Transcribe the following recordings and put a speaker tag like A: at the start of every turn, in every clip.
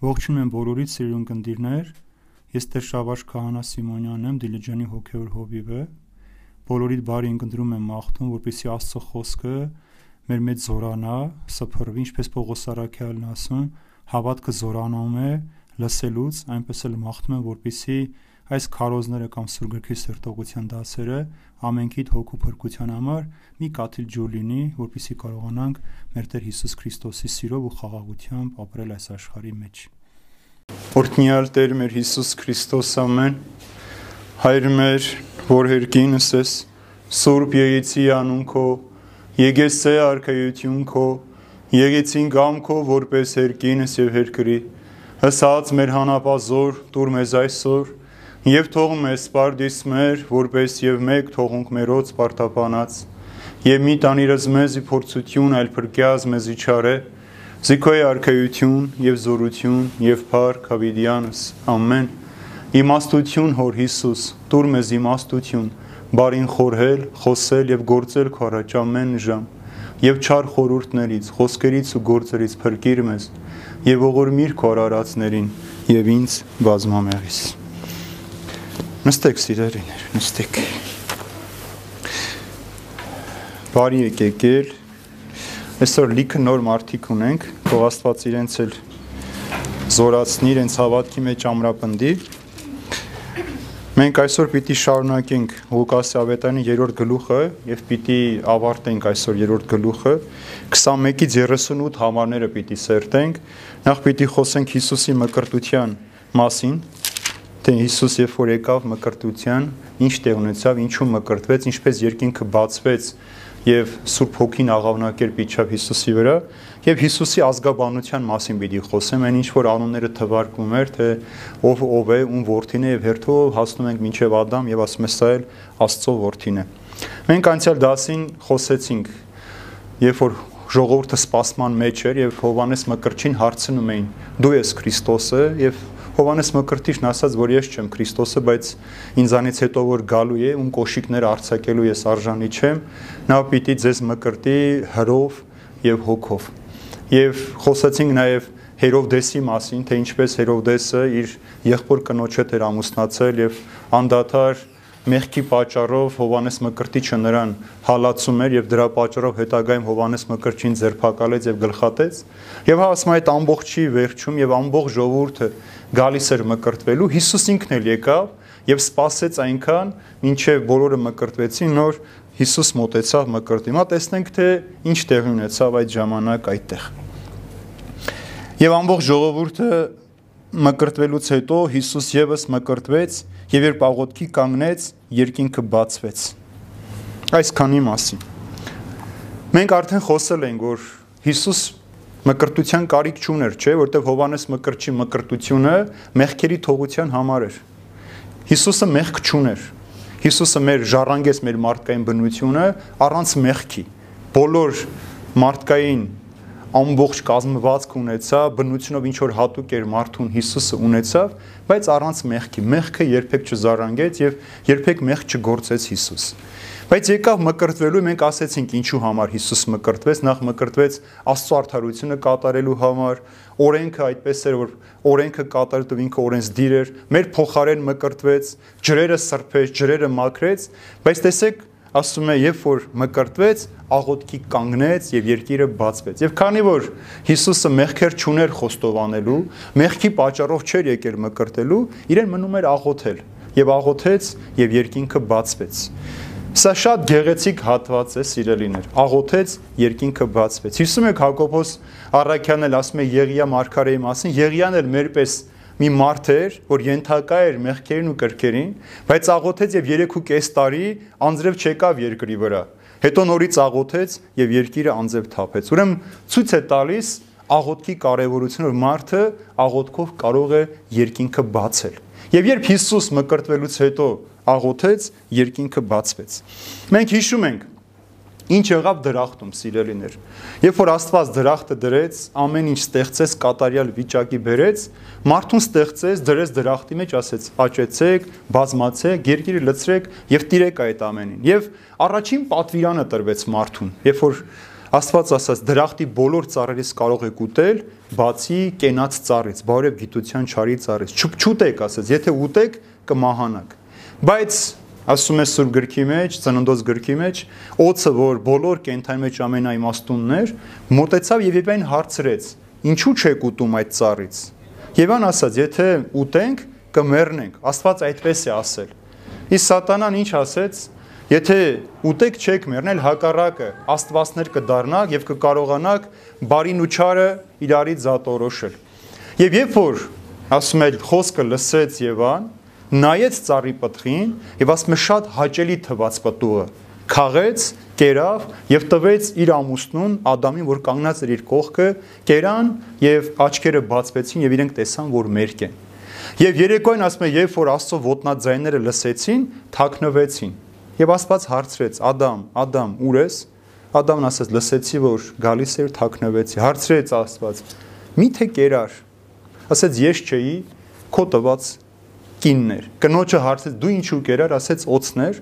A: Ողջունում եմ բոլորիդ սիրուն կնդիրներ։ Ես Տեր Շավարժ Քահանա Սիմոնյանն եմ, Դիլիջանի հոգևոր հովիվը։ Բոլորիդ բարի ընկնդրում եմ մաղթում, որպեսզի Աստծո խոսքը մեր մեջ զորանա, սփռվի, ինչպես Պողոս Արաքյալն ասում, հավատքը զորանում է լսելուց, այնպես էլ մաղթում եմ, որպեսզի այս քարոզները կամ սուրգրքի սերտողության դասերը ամենքիդ հոգու փրկության համար մի կաթիլ ջուր լինի, որպեսզի կարողանանք մեր Տեր Հիսուս Քրիստոսի սիրով ու խաղաղությամբ ապրել այս աշխարհի մեջ։
B: Օրհնյալ Տեր մեր Հիսուս Քրիստոս ամեն Հայր մեր, որ հերկինս ես, Սուրբ Եղեցի անուն քո, Եկեսե արքայություն քո, Եղեցին գամ քո որպես հերկինս եւ հերկրի, հսած մեր հանապազոր, դուր մեզ այսօր, եւ թող մեզ սպարդիս մեր, որպես եւ մեկ թողունք մերոց պարտապանած, եւ մի տանիրս մեզի փորձություն այլ փրկյազ մեզի չարե, Զիքոյ արքայություն եւ զորություն եւ փառք հավիդյանս ամեն իմաստություն հոր Հիսուս դուր մեզ իմաստություն բարին խորհել խոսել եւ գործել քո առաջ ամեն ժամ եւ չար խորուրդներից խոսքերից ու գործերից փրկիր մեզ եւ ողորմիր քո արարածներին եւ ինձ բազմամեղից նստեք սիրելիներ նստեք բարի եկեկել Այսօր լիքը նոր մարդիկ ունենք, թող Աստված իրենց էլ զորացնի, իրենց հավատքի մեջ ամրապնդի։ Մենք այսօր պիտի շարունակենք Ղուկասի ավետարանի 3-րդ գլուխը եւ պիտի ավարտենք այսօր 3-րդ գլուխը 21-ից 38 համարները պիտի սերտենք։ Նախ պիտի խոսենք Հիսուսի մկրտության մասին, թե Հիսուս երբ որ եկավ մկրտության, ինչ տեղ ունեցավ, ինչու մկրտվեց, ինչպես երկինքը բացվեց եւ Սուրբ Հոգին աղավնակերպ իջավ Հիսուսի վրա եւ Հիսուսի ազգաբանության մասին պիտի խոսեմ, այն ինչ որ անունները թվարկվում էր, թե ով ով է, ում որդին է եւ հերթով հասնում ենք մինչեւ Ադամ եւ ասում է սա էլ Աստծո որդին է։ Մենք անցյալ դասին խոսեցինք, երբ որ ժողովուրդը սպասման մեջ էր եւ Հովանես Մկրտչին հարցնում էին. դու ես Քրիստոսը եւ Հովանես Մկրտիչն ասաց, որ ես չեմ Քրիստոսը, բայց ինձանից հետո որ գալու է, ում կոշիկներ արցակելու ես արժանի չեմ, նա պիտի ձեզ մկրտի հրով եւ հոգով։ Եվ խոսացինք նաեւ Հերովդեսի մասին, թե ինչպես Հերովդեսը իր եղբոր կնոջ հետ էր ամուսնացել եւ անդադար մեղքի պատճառով Հովանես Մկրտիչը նրան հալածում էր եւ դրա պատճառով հետագայում Հովանես Մկրտչին ձերբակալեց եւ գլխատեց եւ հա ասում այդ ամբողջի վերջում եւ ամբողջ ժողովուրդը գալիս էր մկրտվելու Հիսուս ինքն էլ եկավ եւ սпасեց այնքան ինչեւ բոլորը մկրտվեցին նոր Հիսուս մտեցավ մկրտի մա տեսնենք թե ինչ տեղի ունեցավ այդ ժամանակ այդտեղ եւ ամբողջ ժողովուրդը մկրտվելուց հետո Հիսուս եւս մկրտվեց եւ երբ աղոթքի կանգնեց, երկինքը բացվեց։ Այսքանի մասին։ Մենք արդեն խոսել ենք, որ Հիսուս մկրտության կարիք չուներ, չէ, որտեղ Հովանես մկրտչի մկրտությունը մեղքերի թողության համար էր։ Հիսուսը մեղք չուներ։ Հիսուսը մեր ժառանգեց մեր մարդկային բնությունը առանց մեղքի։ Բոլոր մարդկային ամբողջ կազմվածք ունեցա, բնությունով ինչ որ հատուկ էր մարդուն Հիսուսը ունեցավ, բայց առանց մեղքի։ Մեղքը երբեք չզարանգեց եւ երբեք մեղք չգործեց Հիսուս։ Բայց եկավ մկրտվելու մենք ասեցինք ինչու համար Հիսուս մկրտվեց, նախ մկրտվեց Աստծո արդարությունը կատարելու համար, օրենքը այդպես էր որ օրենքը կատարելու ինքը օրենսդիր էր, մեր փոխարեն մկրտվեց, ջրերը սրբեց, ջրերը մաքրեց, բայց տեսեք ասում է, երբ որ մկրտվեց, աղոթքի կանգնեց եւ երկիրը բացվեց։ Եվ քանի որ Հիսուսը մեղքեր չուներ խոստովանելու, մեղքի պատճառով չէր եկել մկրտելու, իրեն մնում էր աղոթել եւ աղոթեց եւ երկինքը բացվեց։ Սա շատ գեղեցիկ հատված է, սիրելիներ։ Աղոթեց, երկինքը բացվեց։ Հիշում եք Հակոբոս Առաքյանն էլ ասում է Եղիա Մարգարեի մասին, Եղիան էլ մերպես մի մարդ էր, որ ենթակա էր մեղքերին ու կրքերին, բայց աղոթեց եւ 3.5 տարի անձրև չեկավ երկրի վրա։ Հետո նորից աղոթեց եւ երկիրը անձև թափեց։ Ուրեմն ցույց է տալիս աղոթքի կարևորությունը, որ մարդը աղոթքով կարող է երկինքը բացել։ Եվ երբ Հիսուս մկրտվելուց հետո աղոթեց, երկինքը բացվեց։ Մենք հիշում ենք, Ինչ եղավ դրախտում, սիրելիներ։ Երբ որ Աստված դրախտը դրեց, ամեն ինչ ստեղծեց, կատարյալ վիճակի բերեց, մարդուն ստեղծեց, դրեց դրախտի մեջ, ասեց. «Աճեցեք, բազմացեք, երկիրը լցրեք եւ տիրեք այդ ամենին»։ Եվ առաջին պատվիրանը տրվեց մարդուն։ Երբ որ Աստված ասաց դրախտի բոլոր ծառերից կարող եք ուտել, բացի կենաց ծառից, բարև գիտության չարի ծառից։ Չուտեք, ասաց, եթե ուտեք կմահանաք։ Բայց ասում է Սուրբ գրքի մեջ, ծննդոց գրքի մեջ, օծը, որ բոլոր կենթանի մեջ ամենաիմաստունն էր, մտեցավ եւ Եվային հարցրեց. Ինչու չեք ուտում այդ ծառից։ Եվան ասաց, եթե ուտենք, կմեռնենք։ Աստված այդպես է ասել։ Իսկ սատանան ինչ ասեց Եթե ուտեք չեք մեռնել հակառակը, աստվածներ կդառնաք եւ կկարողանաք բարին ու չարը իրարից զատորոշել։ Եվ երբ որ ասում է խոսքը լսեց Եվան, նայեց ծառի պտղին եւ ասում է շատ հաճելի թված պտուղը, քաղեց, կերավ եւ տվեց իր ամուսնուն Ադամին, որ կանգնած էր իր կողքը, կերան եւ աչքերը բացվեցին եւ իրենք տեսան, որ մերկ են։ Եվ երեկոյին ասում է, երբ որ Աստծո ոտնաձայները լսեցին, թաքնվեցին Եվ Աստված հարցրեց. Ադամ, Ադամ, ուր ես։ Ադամն ասաց. լսեցի, որ գալիս էր թաքնվեցի։ Հարցրեց Աստված. Միթե կերար։ Ասաց. ես չէի, քո տված կիններ։ Կնոջը հարցեց. դու ինչու կերար, ասաց օծներ։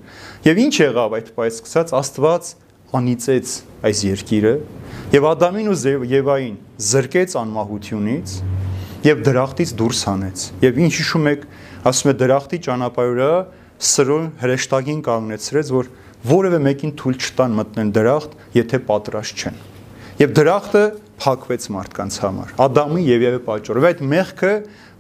B: Եվ ինչ եղավ այդ պայծ սկսած Աստված անիծեց այս երկիրը եւ Ադամին ու Եվային զրկեց անմահությունից եւ դրախտից դուրս հանեց։ Եվ ինչ հիշում եք, ասում է դրախտի ճանապարհը սրոն հրեշտակին կանգնեցրեց, որ որևէ մեկին թույլ չտան մտնել դրախտ, եթե պատրաստ չեն։ Եվ դրախտը փակվեց մարդկանց համար։ Ադամի եւ Եվի պատճառով այդ մեղքը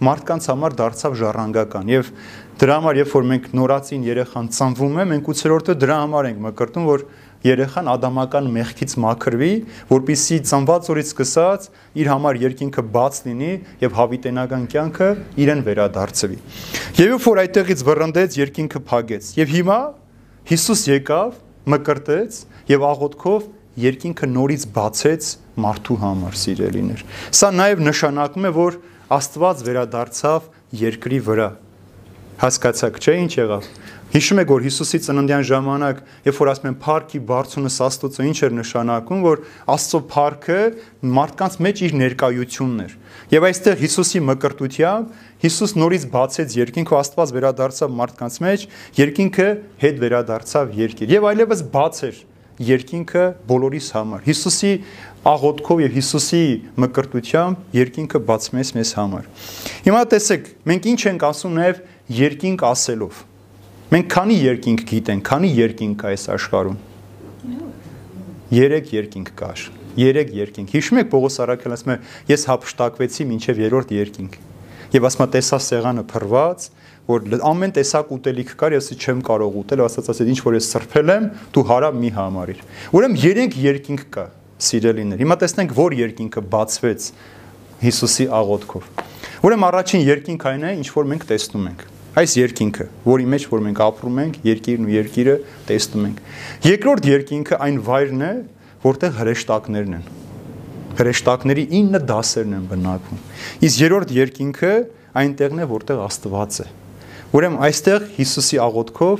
B: մարդկանց համար դարձավ ժառանգական եւ դրա համար երբ որ մենք նորացին երեխան ծնվում է, մենք 8-րդը դրա համար ենք մկրտում, որ երեխան ադամական մեղքից մաքրվի, որpիսի ծնված օրից սկսած իր համար երկինքը բաց լինի եւ հավիտենական կյանքը իրեն վերադարձվի։ Եվ երբ որ այդտեղից վռնդեց, երկինքը փագեց։ Եվ հիմա Հիսուս եկավ, մկրտեց եւ աղոթքով երկինքը նորից բացեց մարդու համար, սիրելիներ։ Սա նաեւ նշանակում է, որ Աստված վերադարձավ երկրի վրա։ Հասկացաք, չէ՞ ինչ եղավ։ Հիշում եք, որ Հիսուսի ծննդյան ժամանակ, երբ որ ասում են «Փառքի բարձունս Աստծո» ինչ էր նշանակում, որ Աստծո փառքը մարդկանց մեջ իր ներկայությունն էր։ Եվ այստեղ Հիսուսի մկրտությամբ Հիսուս նորից բացեց երկինքը, Աստված վերադարձավ մարդկանց մեջ, երկինքը հետ վերադարձավ երկիր։ Եվ այլևս բաց էր երկինքը բոլորիս համար։ Հիսուսի աղոթքով եւ Հիսուսի մկրտությամբ երկինքը բացմես մեզ համար։ Հիմա տեսեք, մենք ինչ ենք ասում նաեւ երկինք ասելով Մենք քանի երկինք գիտենք, քանի երկինք կա այս աշխարհում։ 3 երկինք կար։ 3 երկինք։ Հիշում եք Պողոս Արաքելն ասում է, ես հապշտակվեցի մինչև երրորդ երկինք։ Եվ ասում է, տեսա սեղանը փռված, որ ամեն տեսակ ուտելիք կար, ես չեմ կարող ուտել, ասած ասած ինչ որ ես սրբել եմ, դու հարամ մի համարիր։ Ուրեմն 3 երկինք կա, սիրելիներ։ Հիմա տեսնենք, որ երկինքը բացվեց Հիսուսի աղոթքով։ Ուրեմն առաջին երկինք այն է, ինչ որ մենք տեսնում ենք այս երկինքը, որի մեջ որ մենք ապրում ենք, երկիրն ու երկիրը տեսնում ենք։ Երկրորդ երկինքը այն վայրն է, որտեղ հրեշտակներն են։ Հրեշտակների 9 դասերն են բնակվում։ Իսկ երրորդ երկինքը այնտեղն է, որտեղ Աստված է։ Ուրեմն այստեղ Հիսուսի աղոթքով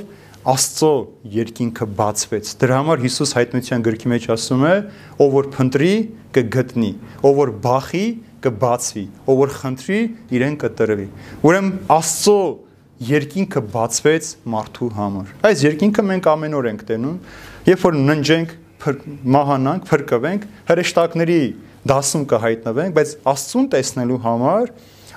B: Աստծո երկինքը բացվեց։ Դրա համար Հիսուս հայտնության գրքի մեջ ասում է. ով որ փնտրի, կգտնի, ով որ բախի, կբացվի, ով որ խնդրի, իրեն կտրվի։ Ուրեմն Աստծո երկինքը բացվեց մարդու համար։ Այս երկինքը մենք ամեն օր ենք տենում, երբ որ ննջենք, մահանանք, փրկվենք, հրեշտակների դասում կհայտնվենք, բայց Աստծուն տեսնելու համար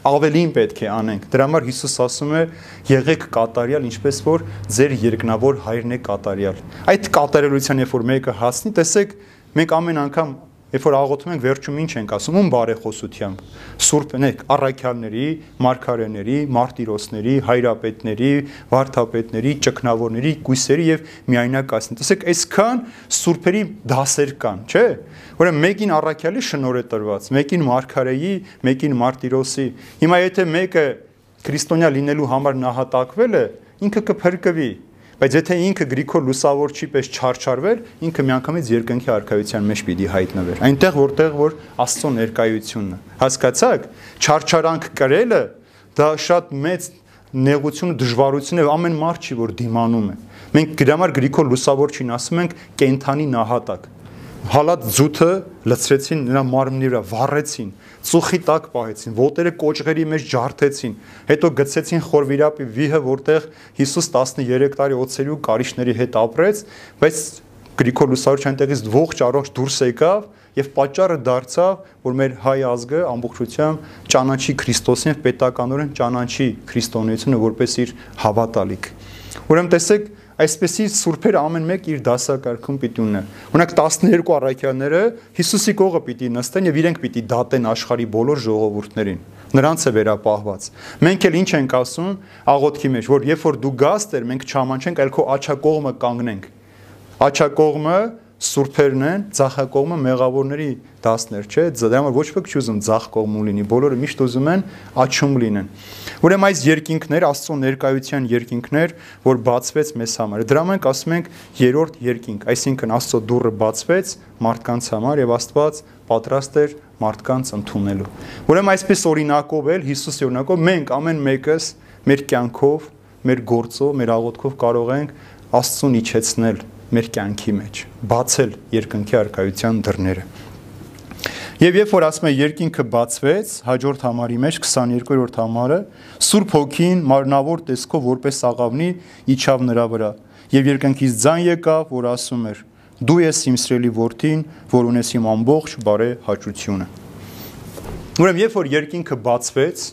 B: ավելին պետք է անենք։ Դրա համար Հիսուս ասում է՝ եղեք կատարյալ, ինչպես որ ձեր երկնավոր հայրն է կատարյալ։ Այդ կատարելության երբ որ մեկը հասնի, տեսեք, մենք ամեն անգամ Երբ որ աղոթում ենք վերջում ինչ ենք ասում, ում բարեխոսությամբ։ Սուրբ նեք առաքյալների, մարգարեների, մարտիրոսների, հայրապետների, վարդապետների, ճգնավորների, կույսերի եւ միայնակացնի։ Տեսեք, այսքան սուրբերի դասեր կան, չէ՞։ Ուրեմն մեկին առաքյալի շնոր է տրված, մեկին մարգարեի, մեկին մարտիրոսի։ Հիմա եթե մեկը քրիստոնյա լինելու համար նահատակվել է, ինքը կփրկվի Բայց եթե ինքը Գրիգոր լուսավորչի պես չարչարվեր, ինքը միանգամից երկնքի արքայության մեջ պիտի հայտնվեր։ Այնտեղ որտեղ որ Աստծո ներկայությունն է։ Հասկացաք, չարչարանք կրելը դա շատ մեծ նեղություն ու դժվարություն է ամեն մարդ չի որ դիմանում է։ Մենք գրամար Գրիգոր լուսավորչին ասում ենք կենթանի նահատակ հալած ձութը լցրեցին նրա մարմնի վրա, վառեցին, ծուխի տակ պահեցին, ոտերը կոճղերի մեջ ջարդեցին, հետո գցեցին խորվիրապի վիհը, որտեղ Հիսուս 13 տարի օծերի ու կարիճների հետ ապրեց, բայց Գրիգոր Լուսարուչյան այնտեղից ողջ առողջ դուրս եկավ եւ պատճառը դարձավ, որ մեր հայ ազգը ամբողջությամբ ճանաչի Քրիստոսին եւ պետականորեն ճանաչի քրիստոնեությունը որպես իր հավատալիք։ Ուրեմն տեսեք, այսպեսի սուրբերը ամեն մեկ իր դասակարգում պիտի ունենա։ Օրինակ 12 առաքյալները Հիսուսի կողը պիտի նստեն եւ իրենք պիտի դատեն աշխարի բոլոր ժողովուրդներին նրանց է վերապահված։ Մենք էլ ինչ ենք ասում աղոթքի մեջ, որ երբ որ դու գաս Տեր, մենք չամանչենք, այլ քո աչակողմը կանգնենք։ Աչակողմը սուրբերն են, ցախակողմը մեղավորների դասներ, չէ՞։ Դրա համար ոչ ոք չի ուզում ցախ կողմ լինի, բոլորը միշտ ուզում են աչում լինեն։ Ուրեմն այս երկինքներ, Աստծո ներկայության երկինքներ, որ բացվեց մեզ համար։ Դրա մենք ասում ենք երրորդ երկինք, այսինքն Աստծո դուռը բացվեց մարդկանց համար եւ Աստված պատրաստ էր մարդկանց ընդունելու։ Ուրեմն այսպես օրինակով էլ Հիսուսի օրինակով մենք ամեն մեկս մեր կյանքով, մեր գործով, մեր աղոթքով կարող ենք Աստծուն իջեցնել մեր կյանքի մեջ, բացել երկնքի արքայության դռները։ Եվ երբ որ ասում է երկինքը բացվեց, հաջորդ համարի մեջ 22-րդ համարը Սուրբ Հոգին մարմնավոր տեսքով որպես աղավնի իջավ նրա վրա։ Եվ երկնքից ձայն եկավ, որ ասում էր. Դու ես իմ սիրելի որդին, որ ունես իմ ամբողջ բարե հաճությունը։ Ուրեմն երբ որ երկինքը բացվեց,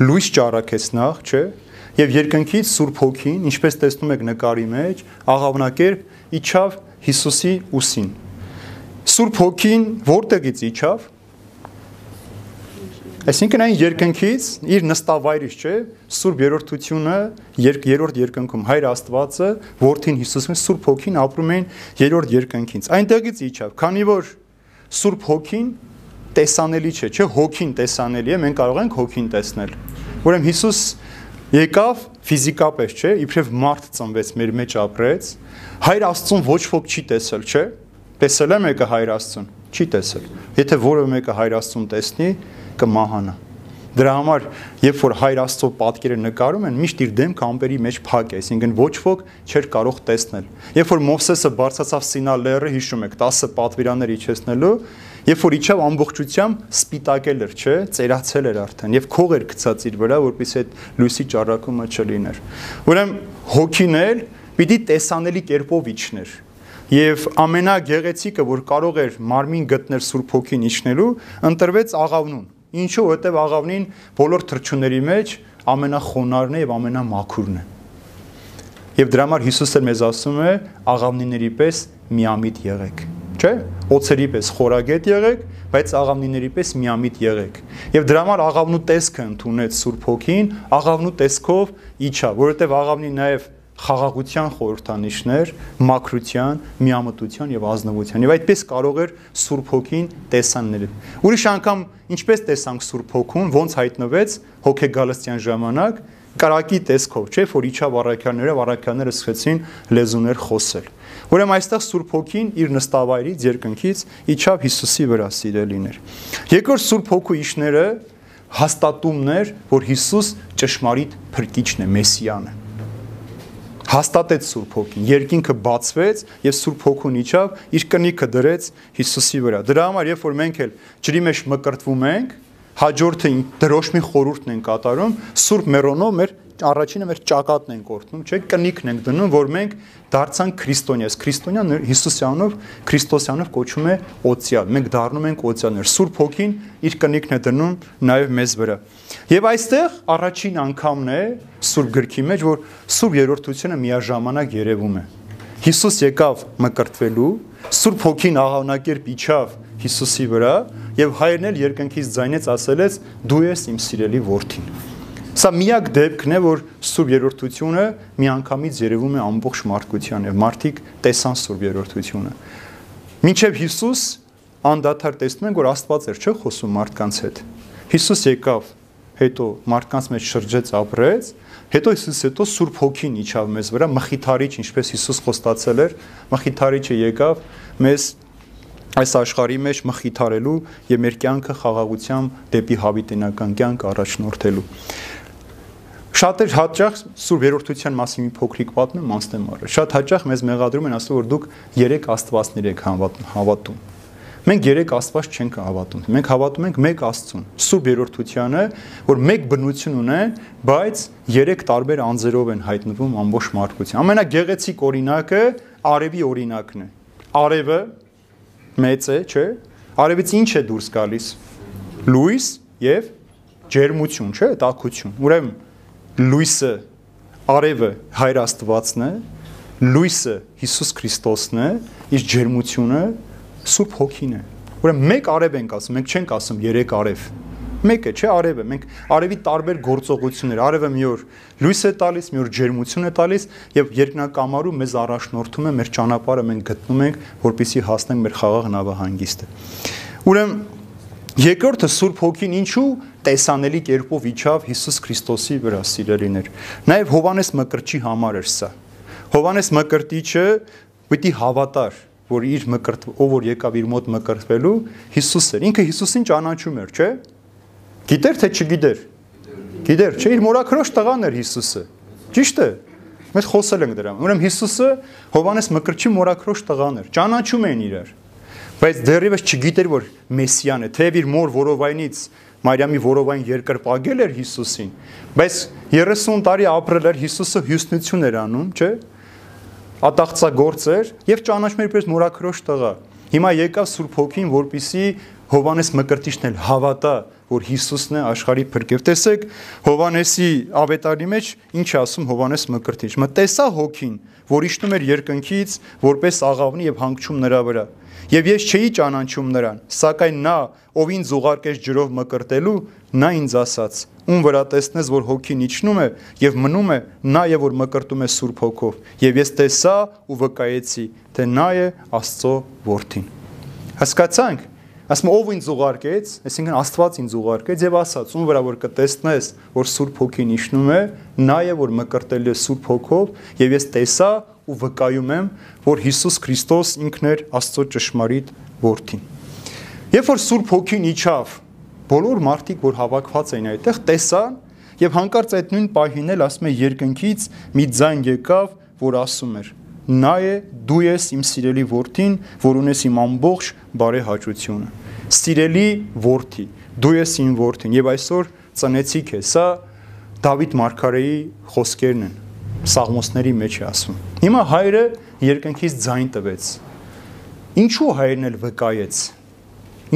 B: լույս ճառակեց նախ, չէ՞, Եվ երկնքից Սուրբ Հոգին, ինչպես տեսնում եք նկարի մեջ, աղավնակերպ իջավ Հիսուսի ուսին։ Սուրբ Հոգին որտեղից իջավ։ Այսինքն այն երկնքից իր նստավայրից, չէ, Սուրբ երրորդությունը, երրորդ երկնքում Հայր Աստվածը, Որդին Հիսուսին Սուրբ Հոգին ապրում են երրորդ երկնքից։ Այնտեղից իջավ, քանի որ Սուրբ Հոգին տեսանելի չէ, չէ, հոգին տեսանելի է, մենք կարող ենք հոգին տեսնել։ Ուրեմն Հիսուս եկավ ֆիզիկապես, չէ, իբրև մարդ ծնվեց, մեր մեջ ապրեց։ Հայր Աստծուն ոչ ոք չի տեսել, չէ։ Տեսել է մեկը Հայր Աստծուն, չի տեսել։ Եթե որևէ մեկը Հայր Աստծուն տեսնի, կմահանա։ Դրա համար, երբ որ Հայր Աստծո պատկերը նկարում են, միշտ իր դեմքը ամպերի մեջ փակ է, այսինքն ոչ ոք չէր կարող տեսնել։ Երբ որ Մովսեսը բարձրացավ Սինա լեռը, հիշում եք, 10 պատվիրաններ իջեցնելու, Երբ որ իջավ ամբողջությամբ սպիտակել էր, չէ, ծերացել էր արդեն եւ քող էր գցած իր վրա, որպեսզի այդ լույսի ճառակումը չլիներ։ Ուրեմն հոգին էլ պիտի տեսանելի կերպով իջներ։ Եվ ամենագեղեցիկը, որ կարող էր մարմին գտնել Սուրբ Հոգին իջնելու, ընտրվեց աղավնուն։ Ինչու՞, որտեվ աղավնին բոլոր թրջունների մեջ ամենախոնարհն է եւ ամենամաքուրն է։ Եվ դրա համար Հիսուսը մեզ ասում է աղավնիների պես միամիտ եղեք չէ՞։ Օծերի պես խորագետ եղեք, բայց աղավնիների պես միամիտ եղեք։ Եվ դրա համար աղավնու տեսքը ընդունեց Սուրբ Հոգին, աղավնու տեսքով իջա, որովհետև աղավնի նաև խաղաղության խորհրդանիշներ, մակրության, միամտության եւ ազնվության։ Եվ այդպես կարող էր Սուրբ Հոգին տեսաննել։ Ուրիշ անգամ ինչպես տեսանք Սուրբ Հոգուն, ոնց հայտնվեց հոգեգալստյան ժամանակ, կարակի տեսքով, չէ՞, որ իջավ առաքյանները, առաքյանները սկսեցին լեզուներ խոսել։ Ուրեմն այստեղ Սուրբ Հոգին իր նստավայրից երկնքից իջավ Հիսուսի վրա սիրելիներ։ Երկրորդ Սուրբ Հոգու իշները հաստատումներ, որ Հիսուս ճշմարիտ փրկիչն է, Մեսիան է հաստատեց Սուրբ Հոգին, երկինքը բացվեց եւ Սուրբ Հոգուն իջավ, իր կնիքը դրեց Հիսուսի վրա։ Դրա համար երբ որ մենք էլ ջրի մեջ մկրտվում ենք, հաջորդը դրոշմի խորուրդն են կատարում, Սուրբ Մերոնով մեր առաջինը մեր ճակատն ենք օրտնում, չէ՞, կնիկն ենք դնում, որ մենք դարձանք քրիստոնյաս։ Քրիստոնյան Հիսուսյանով, Քրիստոսյանով կոչում է օծյալ։ Մենք դառնում ենք օծյալներ։ Սուրբ Հոգին իր կնիկն է դնում նաև մեզ վրա։ Եվ այստեղ առաջին անգամն է Սուրբ գրքի մեջ, որ Սուրբ երրորդությունը միաժամանակ երևում է։ Հիսուս եկավ մկրտվելու, Սուրբ Հոգին աղավնակերպ իջավ Հիսուսի վրա եւ հայրն էլ երկնքից ձայնեց ասելեց դու ես իմ սիրելի որդին Սա միակ դեպքն է, որ Սուրբ Երրորդությունը միանգամից երևում է ամբողջ մարդկության եւ մարդիկ տեսան Սուրբ Երրորդությունը։ Մինչեւ Հիսուս անդադար տեսնում են, որ Աստված էր չէ խոսում մարդկանց հետ։ Հիսուս եկավ, հետո մարդկանց մեջ շրջեց, ապրեց, հետո Հիսուս հետո Սուրբ Հոգին իջավ մեզ վրա, մխիթարիչ, ինչպես Հիսուս խոստացել էր, մխիթարիչը եկավ մեզ այս աշխարհի մեջ մխիթարելու եւ մեր կյանքը խաղաղությամբ դեպի հավիտենական կյանք առաջնորդելու։ Շատ էր հաճախ Սուրբ երրորդության մասին մի փոքրիկ պատմեմ անցնեմ առը։ Շատ հաճախ մեզ մեղադրում են ասում որ դուք երեք աստվածներ եք հավատում։ Մենք երեք աստված չենք հավատում։ Մենք հավատում ենք մեկ Աստծուն, Սուրբ երրորդությանը, որ մեկ բնություն ունեն, բայց երեք տարբեր անձերով են հայտնվում ամբողջ մարդկության։ Ամենագեղեցիկ օրինակը արևի օրինակն է։ Արևը մեծ է, չէ՞։ Արևից ինչ է դուրս գալիս։ Լույս եւ ջերմություն, չէ՞, տաքություն։ Ուրեմն լույսը արևը հայր Աստվածն է, լույսը Հիսուս Քրիստոսն է, իսկ ջերմությունը Սուրբ Հոգին է։ Ուրեմն մեկ արև ենք ասում, մենք չենք ասում երեք արև մեկը չէ արևը մենք արևի տարբեր գործողություններ արևը մի օր լույս է տալիս մի օր ջերմություն է տալիս եւ երկնակամարու մեզ առաջնորդում է մեր ճանապարհը մենք գտնում ենք որպիսի հասնենք մեր խաղաղ նավահանգիստը ուրեմն երկրորդը Սուրբ Հոգին ինչու տեսանելի կերպով իջավ Հիսուս Քրիստոսի վրա սիրելիներ նաեւ Հովանես Մկրտչի համար էր սա Հովանես Մկրտիչը պիտի հավատար որ իր մկրտ ով որ եկավ իր մոտ մկրտվելու Հիսուս էր ինքը Հիսուսին ճանաչում էր չէ Գիտեր թե չգիտեր։ Գիտեր, չէ, իր մորաքրոջ տղան էր Հիսուսը։ Ճիշտ է։ Մենք խոսել ենք դրա։ Ուրեմն Հիսուսը Հովանես Մկրտչի մորաքրոջ տղան էր։ Ճանաչում էին իրար։ Բայց դեռևս չգիտեր, որ Մեսիան է, թեև իր մոր որովայնից Մարիամի որովայն երկրպագել էր Հիսուսին, բայց 30 տարի ապրել էր Հիսուսը հյուսնություն էր անում, չէ՞։ Ատաղծագործ էր եւ ճանաչում էր պես մորաքրոջ տղա։ Հիմա եկավ Սուրբ Հոգին, որպիսի Հովանես Մկրտիչն էլ հավատա, որ Հիսուսն է աշխարհի փրկև։ Տեսեք Հովանեսի ավետարանի մեջ ինչ է ասում Հովանես Մկրտիչ։ Մը տեսա հոգին, որ իջնում էր երկնքից, որպես աղավնի եւ հանգչում նրա վրա։ Եվ ես չէի ճանաչում նրան, սակայն նա, ով ինձ ուղարկեց ջրով մկրտելու, նա ինձ ասաց. ում վրա տեսնես, որ հոգին իջնում է եւ մնում է, նա եւ որ մկրտում է Սուրբ Հոգով։ Եվ ես տեսա ու վկայեցի, թե նա է Աստծո որդին։ Հասկացանք, ասում ով ինձ ուղարկեց, այսինքն Աստված ինձ ուղարկեց եւ ասաց, ում վրա որ կտեսնես, որ Սուրբ Հոգին իջնում է, նա է որ մկրտել է Սուրբ Հոգով եւ ես տեսա ու վկայում եմ, որ Հիսուս Քրիստոս ինքն էր Աստծո ճշմարիտ որդին։ Երբ որ Սուրբ Հոգին իջավ, բոլոր մարդիկ, որ հավաքված էին այդտեղ, տեսան եւ հանկարծ այդ նույն պահին էլ ասում է երկնքից մի ձայն եկավ, որ ասում էր նա է դու ես իմ սիրելի որդին, որ ունես իմ ամբողջ բարեհաճությունը։ Սիրելի որդի, դու ես իմ որդին եւ այսօր ծնեցի քեզ։ Սա Դավիթ Մարգարեի խոսքերն են։ Սաղմոսների մեջ է ասում։ Հիմա հայրը երկնքից ձայն տվեց։ Ինչու հայրն էլ վկայեց։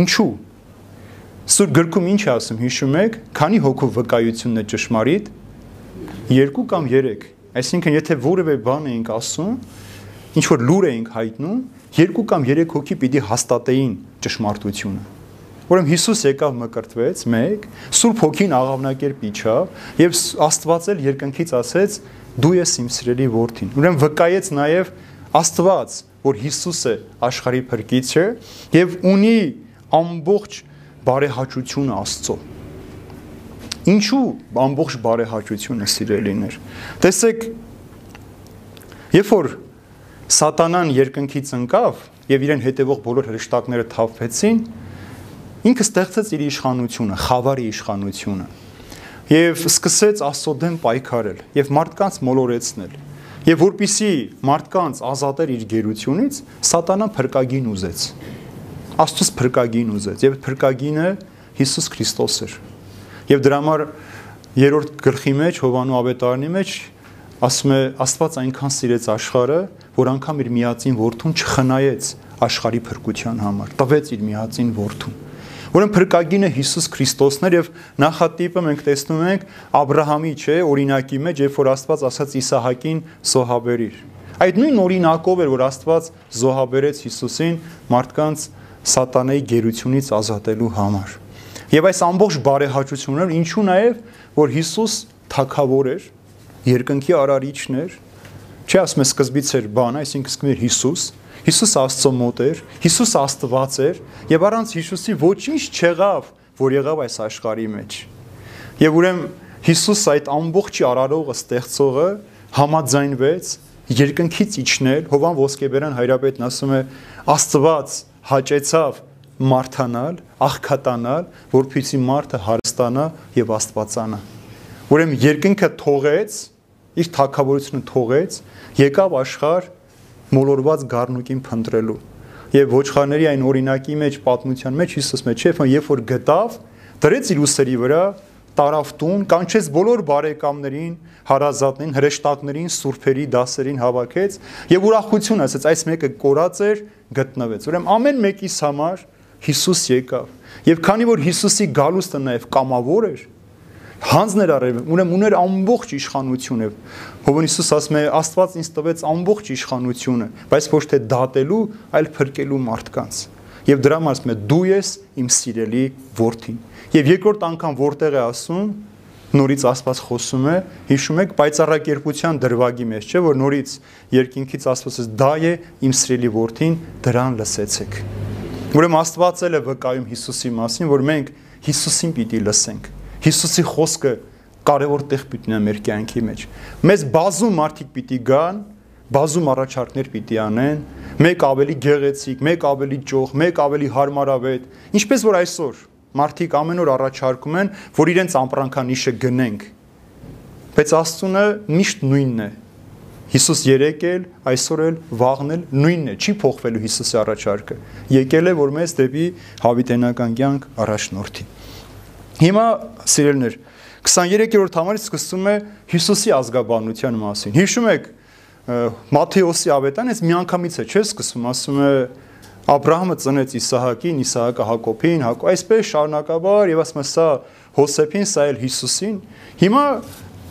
B: Ինչու։ Սուր գրքում ինչ է ասում, հիշում եք, քանի հոգու վկայությունն է ճշմարիտ։ 2 կամ 3 Այսինքն, եթե որևէ բան էինք ասում, ինչ որ լուր էինք հայտնում, երկու կամ երեք հոգի պիտի հաստատեին ճշմարտությունը։ Ուրեմն Հիսուս եկավ մկրտվեց, 1, Սուրբ Հոգին աղավնակերպ իջավ եւ Աստված էլ երկնքից ասեց. դու ես իմ սիրելի որդին։ Ուրեմն վկայեց նաեւ Աստված, որ Հիսուսը աշխարհի փրկիչը եւ ունի ամբողջ բարեհաճությունը Աստծո։ Ինչու ամբողջ բարեհաճությունը սիրելիներ։ Տեսեք, երբ որ Սատանան երկնքից ընկավ եւ իրեն հետևող բոլոր հրեշտակները թափվեցին, ինքը ստեղծեց իր իշխանությունը, խավարի իշխանությունը եւ սկսեց Աստծո դեմ պայքարել եւ մարդկանց մոլորեցնել։ Եվ որpիսի մարդկանց ազատեր իր գերությունից, Սատանան փրկագին ուզեց։ Աստծոս փրկագին ուզեց եւ փրկագինը Հիսուս Քրիստոս էր։ Եվ դրա համար երրորդ գլխի մեջ Հովանու ավետարանի մեջ ասում է Աստված այնքան սիրեց աշխարհը, որ անգամ իր միածին որդուն չխնայեց աշխարհի փրկության համար, տվեց իր միածին որդուն։ Ուրեմն փրկագինը Հիսուս Քրիստոսն էր եւ նախատիպը մենք տեսնում ենք Աբրահամի, չէ, օրինակի մեջ, երբ որ Աստված ասաց Իսահակին զոհաբերիր։ Այդ նույն օրինակով էր, որ Աստված զոհաբերեց Հիսուսին մարդկանց սատանայի գերությունից ազատելու համար։ Եվ այս ամբողջ բարեհաճությունները ինչու նաև որ Հիսուս թակավոր էր, երկնքի արարիչն էր, չի ասում է սկզբից էր բան, այսինքն սկզբում էր Հիսուս, Հիսուս Աստծո մոտ էր, Հիսուս Աստված էր, եւ առանց Հիսուսի ոչինչ չեղավ, որ եղավ այս աշխարհի մեջ։ Եվ ուրեմն Հիսուս այդ ամբողջի արարողը, ստեղծողը համաձայնվեց երկնքից իջնել, Հովան Ոսկեբերան հայրապետն ասում է Աստված հաճեցավ մարթանալ, աղքատանալ, որպեսզի մարդը հարստանա եւ աստվածանա։ Ուրեմն երկինքը թողեց, իր թակավորությունը թողեց, եկավ աշխարհ մոլորված գառնուկին փնտրելու։ Եվ ոչխարների այն օրինակի մեջ պատմության մեջ Հիսուս մեջ չէ, երբ որ գտավ, դրեց իր ուսերի վրա, տարավ տուն, կանչեց բոլոր բարեկամներին, հարազատներին, հրեշտակներին, սուրբերի դասերին հավաքեց եւ ուրախություն ասեց, այս մեկը կորած էր, գտնվեց։ Ուրեմն ամեն մեկիս համար Հիսուս եկավ։ Եվ քանի որ Հիսուսի գալուստը նաեւ կամավոր էր, հանձներ արել, ուրեմն ուներ ամբողջ իշխանությունը։ Հովանեսուս ասում է, Աստված ինձ տվեց ամբողջ իշխանությունը, բայց ոչ թե դատելու, այլ փրկելու մարդկանց։ Եվ դրա համար ասում է, դու ես իմ սիրելի որդին։ Եվ երկրորդ անգամ որտեղ է ասում, նորից Աստված խոսում է, հիշում եք պայծառակերպության դրվագի մեջ, չէ՞ որ նորից երկինքից Աստված ասես դա է իմ սիրելի որդին, դրան լսեցեք։ Ուրեմն Աստված էլ է վկայում Հիսուսի մասին, որ մենք Հիսուսին պիտի լսենք։ Հիսուսի խոսքը կարևոր տեղ պիտի ունենա մեր կյանքի մեջ։ Մեզ բազում մարդիկ պիտի գան, բազում առաջարկներ պիտի անեն, մեկ ավելի գեղեցիկ, մեկ ավելի ճոխ, մեկ ավելի հարմարավետ, ինչպես որ այսօր մարդիկ ամեն օր առաջարկում են, որ իրենց ամպրանքանիշը գնենք։ Բայց Աստծունը միշտ նույնն է։ Հիսուս երեկել, այսօր էլ, վաղն էլ նույնն է, չի փոխվելու Հիսուսի առաջարկը։ Եկել է, որ մեզ դեպի հավիտենական կյանք առաջնորդի։ Հիմա սիրելներ, 23-րդ համարից սկսում է Հիսուսի ազգաբանության մասին։ Հիշում եք Մատթեոսի ավետան, այս միանգամից է, չէ՞, սկսում, ասում է Աբ รา համը ծնեց Իսահակին, Իսահակը Հակոբին, Հակո այսպես շարունակաբար եւ ասում է սա Հոսեփին, սա էլ Հիսուսին։ Հիմա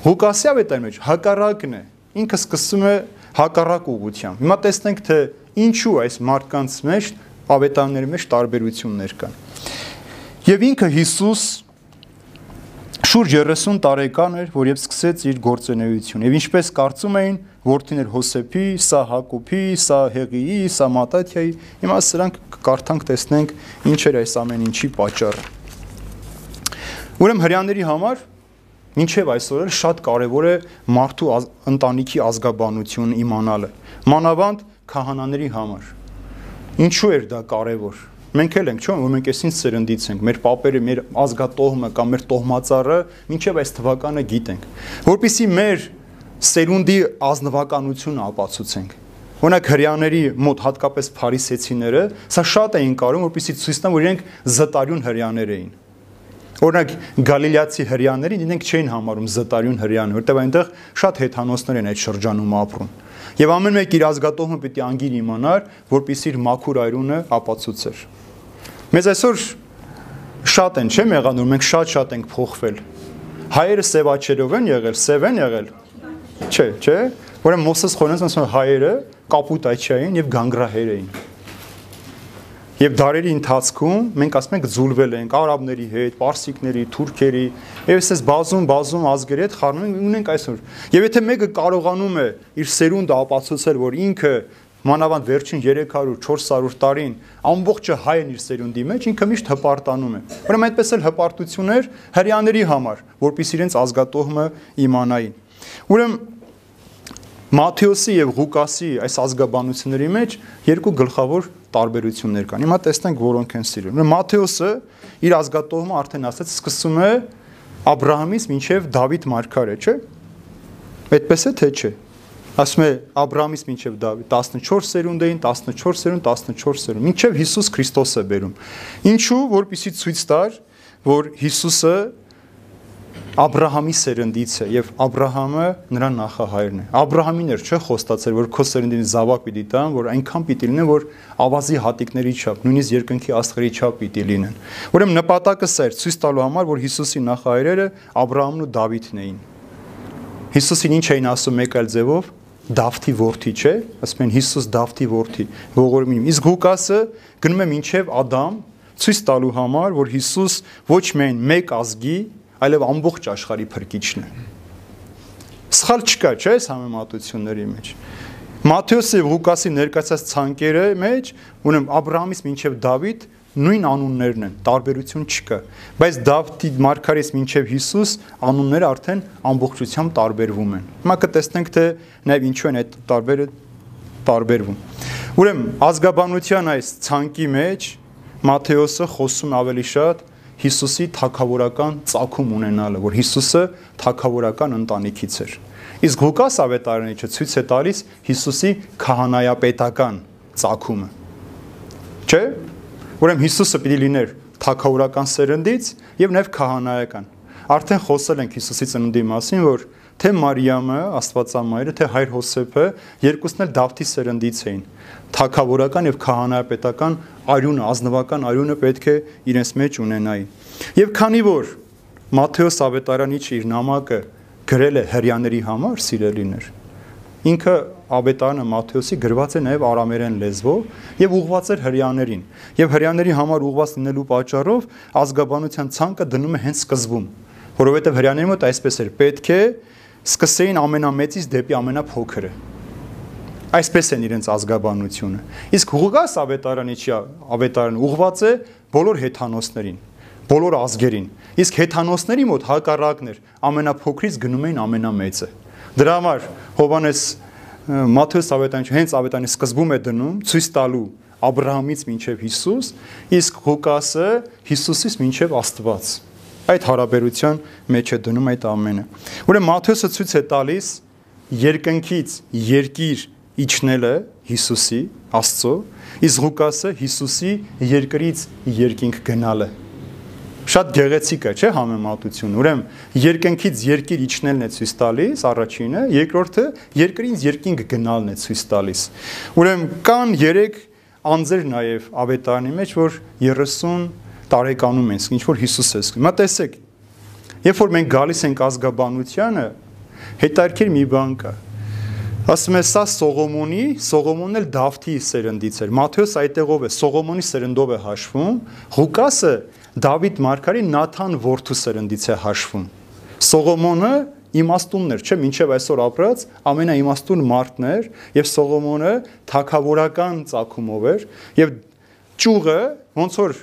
B: Ղուկասի ավետարի մեջ հակառակն է։ Ինքը սկսում է հակառակ ուղությամբ։ Հիմա տեսնենք թե ինչու այս մարդկանց մեջ ավետարների մեջ տարբերություններ կան։ Եվ ինքը Հիսուս Շուրջ 30 տարեկան էր, որ երբ սկսեց իր գործունեությունը։ Եվ ինչպես կարծում էին որդիներ Հոսեփի, սա Հակոբի, սա Հեղիի, սա Մատաթյայի, հիմա սրանք կարդանք տեսնենք ինչ էր այս ամեն ինչի պատճառը։ Ուրեմն հрьяաների համար ինչև այսօր էլ շատ կարևոր է մարդու ազ, ընտանիքի ազգաբանություն իմանալը։ Մանավանդ քահանաների համար։ Ինչու էր դա կարևոր? Մենք էլ ենք, չէ՞, որ մենք այսինչ սերնդից ենք, մեր papերը, մեր ազգատոհմը կամ մեր տոհմածառը մինչև այս թվականը գիտենք, որpիսի մեր սերունդի ազնվականությունը ապացուցենք։ Օրինակ հрьяաների մոտ հատկապես փարիսեցիները սա շատ էին կարում, որpիսի ցույց տան, որ իրենք զտարյուն հрьяաներ էին։ Օրինակ Գալիլեացի հрьяաներին իրենք չէին համարում զտարյուն հрьяան, որտեղ այնտեղ շատ հեթանոսներ են այդ շրջանում ապրում։ Եվ ամեն մեկ իր ազգատոհը պիտի անգիր իմանար, որpիսի իր մաքուր այրունը ապացուցեր։ Մեզ այսօր շատ են, չէ՞ եղանուր, մենք շատ-շատ ենք փոխվել։ Հայերը սևաչերով են եղել, սև են եղել, Չէ, չէ։ Ուրեմն Մոսես Խորենցն ասում է հայերը կապուտաչիային եւ գանգրահեր էին։ Եվ դարերի ընթացքում մենք ասում ենք զուլվել ենք արաբների հետ, պարսիկների, թուրքերի, եւ այսպես բազում բազում ազգերի հետ խառնում ունենք այսօր։ Եվ եթե մեկը կարողանում է իր սերունդը ապացուցել, որ ինքը մանավանդ վերջին 300-400 տարին ամբողջը հայն իր սերունդի մեջ ինքը միշտ հպարտանում է։ Ուրեմն այդպես էլ հպարտություններ հрьяաների համար, որpիսի իրենց ազգատոհմը իմանային։ Ուրեմն Մատթեոսի եւ Ղուկասի այս ազգաբանությունների մեջ երկու գլխավոր տարբերություններ կան։ Հիմա տեսնենք որոնք են սիրում։ Մատթեոսը իր ազգատոհմը արդեն ասած սկսում է Աբրահամից մինչև Դավիթ մարգարե, չէ՞։ Այդպես է թե՞ չէ ասում է Աբրամից մինչև Դավիթ 14 սերունդ էին, 14 սերունդ, 14 սերունդ, մինչև Հիսուս Քրիստոս է բերում։ Ինչու, որpիսի ցույց տար, որ Հիսուսը Աբրահամի սերնդից է եւ Աբրահամը նրա նախահայրն է։ Աբրահամին էր չէ խոստացել, որ քո սերնդին զավակ պիտի տամ, որ այնքան պիտի լինեն, որ ավազի հատիկների չափ, նույնիսկ երկնքի աստղերի չափ պիտի լինեն։ Ուրեմն նպատակը սա էր, ցույց տալու համար, որ Հիսուսի նախահայրերը Աբրահամն ու Դավիթն էին։ Հիսուսին ինչ էին ասում մեկ այլ ձևով, Դավթի որդի, չէ՞։ Ասում են Հիսուս Դավթի որդի, ողորմին։ Իսկ Ղուկասը գնում է մինչև Ադամ ցույց տալու համար, որ Հիսուս ոչ միայն մեկ ազգի, այլև ամբողջ աշխարհի փրկիչն է։ Սխալ չկա, չէ՞, այս համեմատությունների մեջ։ Մատթեոսի եւ Ղուկասի ներկայացած ցանկերը մեջ, ունեմ Աբրահամից մինչև Դավիթ նույն անուններն են, տարբերություն չկա։ Բայց Դավթի Մարգարես մինչև Հիսուս անունները արդեն ամբողջությամբ տարբերվում են։ Հիմա կտեսնենք թե նաև ինչու են այդ տարբերը տարբերվում։ Ուրեմն ազգաբանության այս ցանկի մեջ Մատթեոսը խոսում ավելի շատ Հիսուսի թակավորական ցակում ունենալը, որ Հիսուսը թակավորական ընտանիքից էր։ Իսկ Ղուկաս ավետարանիչը ցույց է տալիս Հիսուսի քահանայապետական ցակումը։ Չէ՞։ Ուրեմն Հիսուսը պիտի լիներ թակավորական սերնդից եւ նաեւ քահանայական։ Արդեն խոսել ենք Հիսուսի ծնունդի մասին, որ թե Մարիամը, Աստվածամայրը, թե հայր Հոսեփը երկուսն էլ Դավթի սերնդից էին։ Թակավորական եւ քահանայապետական արյունը, ազնվական արյունը պետք է իրենց մեջ ունենային։ Եվ քանի որ Մատթեոս ավետարանի իր նամակը գրել է հрьяաների համար, սիրելիներ, Ինքը Աբետարանը Մատթեոսի գրված է նաև արամերեն լեզվով եւ ուղված էր հрьяաներին։ Եվ հрьяաների համար ուղված լինելու պատճառով ազգաբանության ցանկը դնում է հենց սկզբում, որովհետեւ հрьяաների մոտ այսպես էր. պետք է սկսեին ամենամեծից դեպի ամենափոքրը։ Այսպես են իրենց ազգաբանությունը։ Իսկ Ղուգաս Աբետարանի չի Աբետարան ուղված է բոլոր հեթանոսներին, բոլոր ազգերին։ Իսկ հեթանոսների մոտ հակառակն էր, ամենափոքրից գնում էին ամենամեծը։ ամենա Դրա համար Հովանես Մատթեոս Ավետանյանը հենց Ավետանի սկզբում է դնում ցույց տալու Աբ รา համից մինչև Հիսուս, իսկ Ղուկասը Հիսուսից մինչև Աստված։ Այդ հարաբերության մեջ է դնում այդ ամենը։ Ուրեմն Մատթեոսը ցույց է տալիս երկնքից երկիր իջնելը Հիսուսի, Աստծո, իսկ Ղուկասը Հիսուսի երկրից երկինք գնալը շատ գեղեցիկ է, չէ՞ համեմատությունը։ Ուրեմն երկնքից երկիր իջնելն է ցույց տալիս առաջինը, երկրորդը երկրից երկինք գնալն է ցույց տալիս։ Ուրեմն կան 3 անձեր նաև ավետարանի մեջ, որ 30 տարեկանում են, ինչ որ Հիսուս է սկսում։ Մա տեսեք։ Երբ որ մենք գալիս ենք ազգաբանությանը, հետարքիր մի բան կա։ Ասում է սա Սողոմոնի, Սողոմոնն էլ Դավթի սերնդից էր։ Մատթեոս այդտեղով է, Սողոմոնի սերնդով է հաշվում։ Ղուկասը Դավիթ Մարգարի Նաթան որդու սերնդից է հաշվում։ Սողոմոնը իմաստունն էր, չէ, մինչև այսօր ապրած ամենաիմաստուն մարդն էր եւ Սողոմոնը թակավորական ցակումով էր եւ ճուղը ոնց որ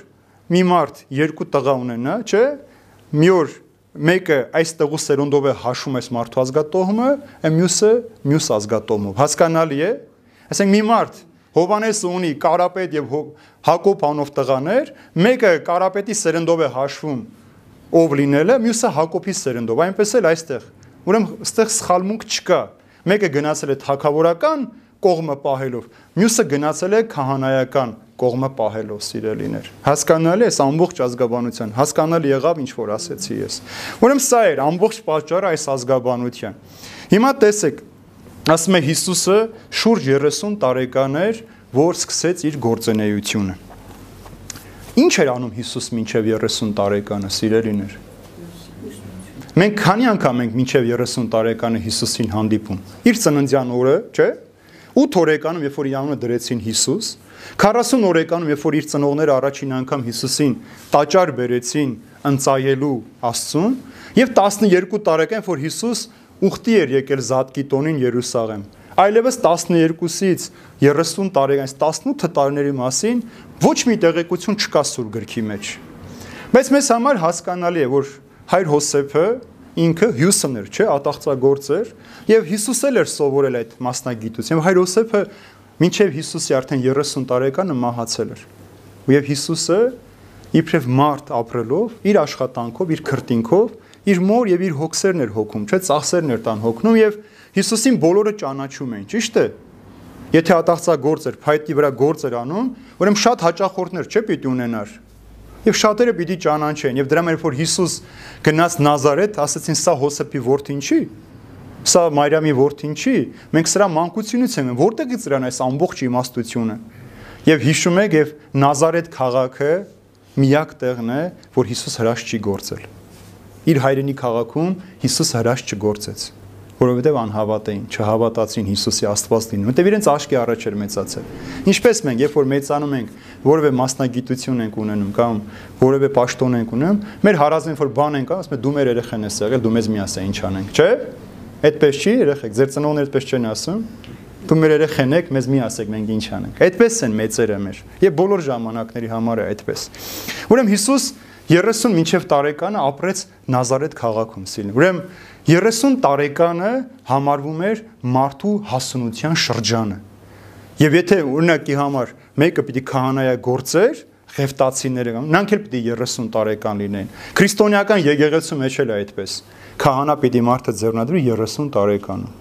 B: մի մարդ երկու տղա ունենա, չէ, մի օր մեկը այս տղու սերունդով է հաշում այս մարդու ազգատոհումը, մյուսը մյուս ազգատոհումով։ Հասկանալի է։ Ասենք մի մարդ Հովանեսը ունի Կարապետ եւ Հակոբ անով տղաներ, մեկը Կարապետի սերնդով է հաշվում ով լինելը, մյուսը Հակոբի սերնդով։ Այնպես էլ այստեղ։ Ուրեմն այստեղ սխալմունք չկա։ Մեկը գնացել է թակավորական կողմը պահելով, մյուսը գնացել է քահանայական կողմը պահելով սիրելիներ։ Հասկանալի է ամբողջ ազգաբանության։ Հասկանալի եղավ ինչ որ ասեցի ես։ Ուրեմն սա էր ամբողջ պատճառը այս ազգաբանության։ Հիմա տեսեք, ասում է Հիսուսը շուրջ 30 տարեկան էր, որ սկսեց իր գործունեությունը։ Ինչ էր անում Հիսուս մինչև 30 տարեկանը, սիրելիներ։ Մենք քանի անգամ ենք մինչև 30 տարեկանը Հիսուսին հանդիպում։ Իր ծննդյան օրը, չէ՞։ 8 օրեկանում, երբ որ իրանունը դրեցին Հիսուս, 40 օրեկանում, երբ որ իր ծնողները առաջին անգամ Հիսուսին տաճար բերեցին ընծայելու Աստծուն, եւ 12 տարեկան, որ Հիսուս ուխտի էր եկել Զատկի տոնին Երուսաղեմ։ Այլևս 12-ից 30 տարեկան, 18 տարիների մասին ոչ մի տեղեկություն չկա Սուրբ գրքի մեջ։ Բայց մեզ համար հասկանալի է, որ հայր Հոսեփը ինքը Հյուսն էր, չէ, ատաղծագործ էր, եւ Հիսուս էլ էր սովորել այդ մասնագիտությունը։ Հայր Հոսեփը մինչև Հիսուսի արդեն 30 տարեկանը մահացել էր։ Եվ Հիսուսը իբրև մարդ ապրելով, իր աշխատանքով, իր քրտինքով իր մոր եւ իր հոգսերն էր հոգում, չէ, ծախսերն էր տան հոգնում եւ Հիսուսին բոլորը ճանաչում էին, ճիշտ է։ Եթե ատաղծագործ էր, փայտի վրա գործ էր անում, ուրեմն շատ հաճախորդներ չէ պիտի ունենար։ Եվ շատերը պիտի ճանաչեն եւ դրա մեր որ Հիսուս գնաց Նազարեթ, ասացին սա Հոսեփի որդին չի։ Սա Մարիամի որդին չի։ Մենք սրա մանկությունից ենք, որտեղից դրան այս ամբողջ իմաստությունը։ Եվ հիշում եք եւ Նազարեթ քաղաքը միակ տեղն է, որ Հիսուս հրաշ չի գործել իր հայրենի քաղաքում Հիսուս հրաշ չգործեց որովհետև անհավատ էին, չհավատացին Հիսուսի Աստված լինում, որտեղ իրենց աշկի առաջ էր մեծացել։ Ինչպես մենք, երբ որ մեծանում ենք, որևէ մասնագիտություն ենք ունենում կամ որևէ պաշտոն ենք ունենում, մեր հարազին որ բան ենք, ասում է դու մեր երեխան ես եղել, դու մեզ մի ասա ինչ անենք, չէ՞։ Այդպես չի, երեխեք, ձեր ծնողները այդպես չեն ասում։ Դու մեր երեխան եք, մեզ մի ասեք, մենք ինչ անենք։ Այդպես են մեծերը մեր։ Եվ բոլոր ժամանակների համար է այդպես։ Ուրեմն Հիսուս 30 մինչև տարեկանը ապրեց Նազարեթ քաղաքում սիրին։ Ուրեմն 30 տարեկանը համարվում էր մարդու հասունության շրջանը։ Եվ եթե օրինակի համար մեկը պիտի քահանայա գործեր, ղեֆտացիները նրանք էլ պիտի 30 տարեկան լինեն։ Քրիստոնեական եկեղեցու մեջ էլ է այդպես։ Քահանա պիտի մարդը ձեռնադրի 30 տարեկանում։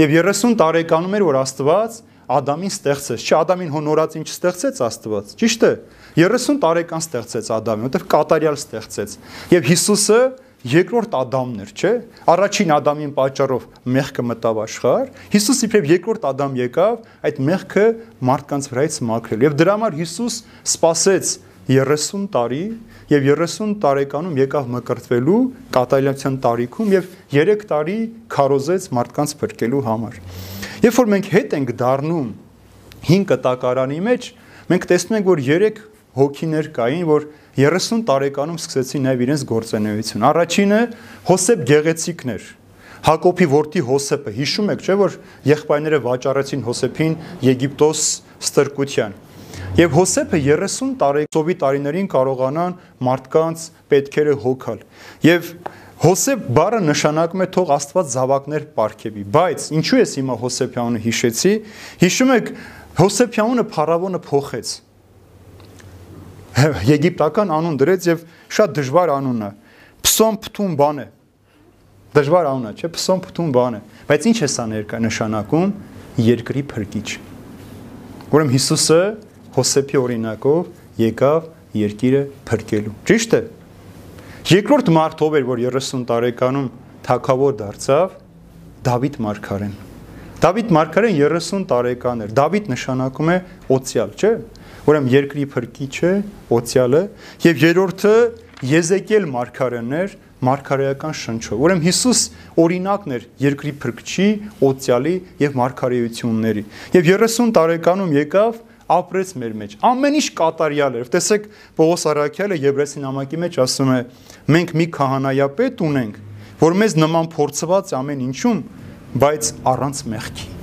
B: Եվ 30 տարեկանում էր որ Աստված Ադամին ստեղծեց։ Չէ, Ադամին հոնորած ինչ ստեղծեց Աստված։ Ճիշտ է։ 30 տարեկան ստեղծեց Ադամին, որտեղ կատարյալ ստեղծեց։ Եվ Հիսուսը երկրորդ Ադամն էր, չէ՞։ Առաջին Ադամին պատճառով մեղքը մտավ աշխարհ, Հիսուս իբրև երկրորդ Ադամ եկավ, այդ մեղքը մարդկանց վրայից մաքրել։ Եվ դրա համար Հիսուս սпасեց 30 տարի եւ 30 տարեկանում եկավ մկրտվելու կատարելության տարիքում եւ 3 տարի քարոզեց մարդկանց փրկելու համար։ Երբ որ մենք հետ ենք դառնում 5 տակարանի մեջ, մենք տեսնում ենք, որ 3 հոգիներ կային, որ 30 տարեկանում սկսեցին նաև իրենց գործունեություն։ Առաջինը Հոսեփ Գեղեցիկն էր։ Հակոբի որդի Հոսեփը, հիշում եք, չէ՞ որ եղբայրները վաճառեցին Հոսեփին Եգիպտոս ստրկության։ Եվ Հոսեփը 30 տարեկցովի տարիներին կարողանան մարդկանց պետքերը հոգալ։ Եվ Հոսեփ բառը նշանակում է թող Աստված զավակներ ապարգևի, բայց ինչու ես հիմա Հոսեփյանը հիշեցի։ Հիշում եք Հոսեփյանը փարավոնը փոխեց եգիպտական անուն դրեց եւ շատ դժվար անուն է։ Փսոմ փթուն բան է։ Դժվար անուն է, չէ՞, փսոմ փթուն բան է։ Բայց ինչ է սա ներկա նշանակում երկրի փրկիչ։ Ուրեմն Հիսուսը Հոսեփի օրինակով եկավ երկիրը փրկելու։ Ճիշտ է։ Երկրորդ մարդով էր, որ 30 տարեկանում թակավոր դարձավ Դավիթ Մարգարեն։ Դավիթ Մարգարեն 30 տարեկան էր։ Դավիթ նշանակում է օցիալ, չէ՞։ Ուրեմն երկրի փրկիչը, օցիալը եւ երրորդը Եզեկիել մարգարեներ մարգարեական շնչով։ Ուրեմն Հիսուս օրինակն էր երկրի փրկչի, օցիալի եւ մարգարեությունների։ Եվ 30 տարեկանում եկավ ապրեց մեր մեջ։ Ամեն ինչ կատարյալ էր։ Տեսեք Պողոս Արաքյալը Եբրեսի նամակի մեջ ասում է. մենք մի քահանայապետ ունենք, որ մեզ նման փորձված ամեն ինչում, բայց առանց մեղքի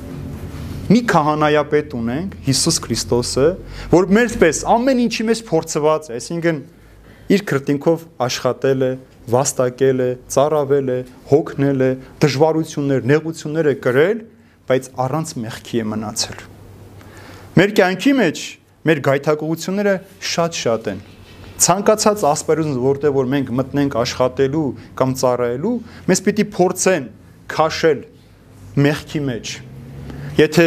B: մի քահանայապետ ունենք Հիսուս Քրիստոսը, որ մերպես ամեն ինչի մեջ փորձված է, այսինքն իր քրտինքով աշխատել է, վաստակել է, ծառավել է, հոգնել է, դժվարություններ, նեղություններ է կրել, բայց առանց մեղքի է մնացել։ Մեր կյանքի մեջ մեր գայթակղությունները շատ-շատ են։ Ցանկացած ասպերուզ, որտեղ որ մենք մտնենք աշխատելու կամ ծառայելու, մեզ պիտի փորձեն քաշել մեղքի մեջ Եթե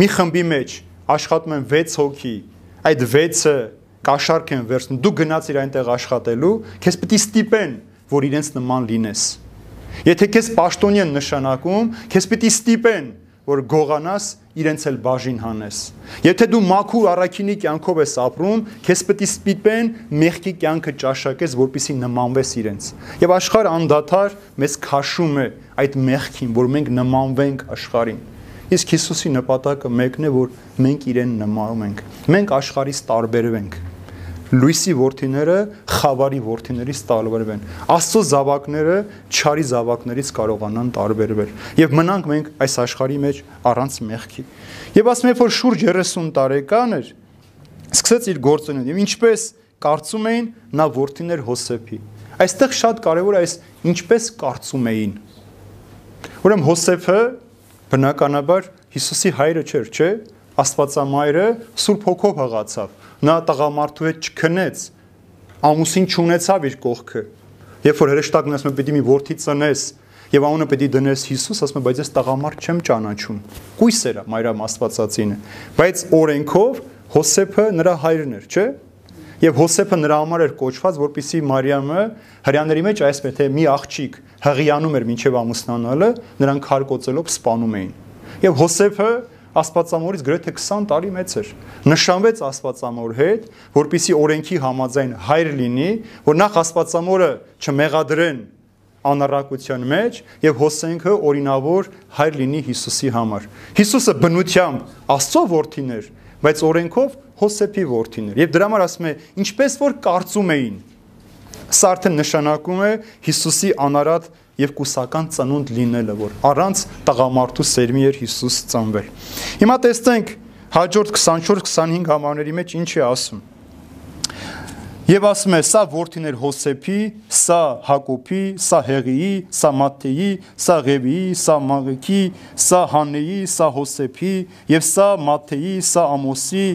B: մի խմբի մեջ աշխատում են 6 հոգի, այդ 6-ը կաշառք են վերցնում, դու գնացիր այնտեղ աշխատելու, քեզ պետք է ստիպեն, որ իրենց նման լինես։ Եթե քեզ պաշտոնի են նշանակում, քեզ պետք է ստիպեն, որ գողանաս իրենց էլ բաժին հանես։ Եթե դու մաքուր առաքինի կյանքով ես ապրում, քեզ պետք է սպիտեն մեղքի կյանքը ճաշակես, որպիսի նմանվես իրենց։ Եվ աշխարհ անդադար մեզ քաշում է այդ մեղքին, որ մենք նմանվենք աշխարհին։ Իսկ Հիսուսի նպատակը մեկն է, որ մենք իրեն նմանում ենք։ Մենք աշխարհից տարբերվենք։ Լույսի ворթիները խավարի ворթիներից տարբերվեն։ Աստծո զավակները չարի զավակներից կարողանան տարբերվել։ Եվ մնանք մենք այս աշխարհի մեջ առանց մեղքի։ Եվ ասում եմ, որ շուրջ 30 տարեկան էր սկսեց իր գործունեությունը։ Եվ ինչպես կարծում էին, նա ворթիներ Հոսեփի։ Այստեղ շատ կարևոր է այս ինչպես կարծում էին։ Ուրեմն Հոսեփը Բնականաբար Հիսուսի հայրը չէր, չէ՞։ Աստվածամայրը Սուրբ Հոգով հղացավ։ Նա տղամարդու հետ չքնեց, ամուսին չունեցավ իր կողքը։ Երբ որ հրեշտակն ասում է, պիտի մի որդի ծնես, եւ անունը պիտի դնես Հիսուս, ասում է, բայց ես տղամարդ չեմ ճանաչում։ Կույս էր մայրամ Աստվածածինը, բայց օրենքով Հոսեփը նրա հայրն էր, չէ՞։ Եվ Հոսեփը նրա համար էր կոչված, որպիսի Մարիամը հрьяաների մեջ այսպես թե մի աղջիկ հղիանում էր մինչև ամուսնանալը, նրան քարկոծելով սպանում էին։ Եւ Հոսեփը Աստվածամորից գրեթե 20 տարի մեծ էր։ Նշանվեց Աստվածամոր հետ, որpիսի օրենքի համաձայն հայր լինի, որ նախ Աստվածամորը չմեղադրեն անառակության մեջ եւ Հոսենքը օրինավոր հայր լինի Հիսուսի համար։ Հիսուսը բնությամբ Աստծո որդին էր, բայց օրենքով Հոսեփի որդին էր։ Եվ դրա համար ասում է, ինչպես որ կարծում էին։ Սա արդեն նշանակում է Հիսուսի անարատ եւ կուսական ծնունդ լինելը, որ առանց տղամարդու սերմի էր Հիսուս ծնվել։ Հիմա տեսնենք հաջորդ 24-25 համարների մեջ ինչ է ասում։ Եվ ասում է, սա որդին էր Հոսեփի, սա Հակոբի, սա Հեղիի, սա Մատթեի, սա Ղևիի, սա Մաղեքի, սա Հանեի, սա Հոսեփի, եւ սա Մատթեի, սա Ամոսի,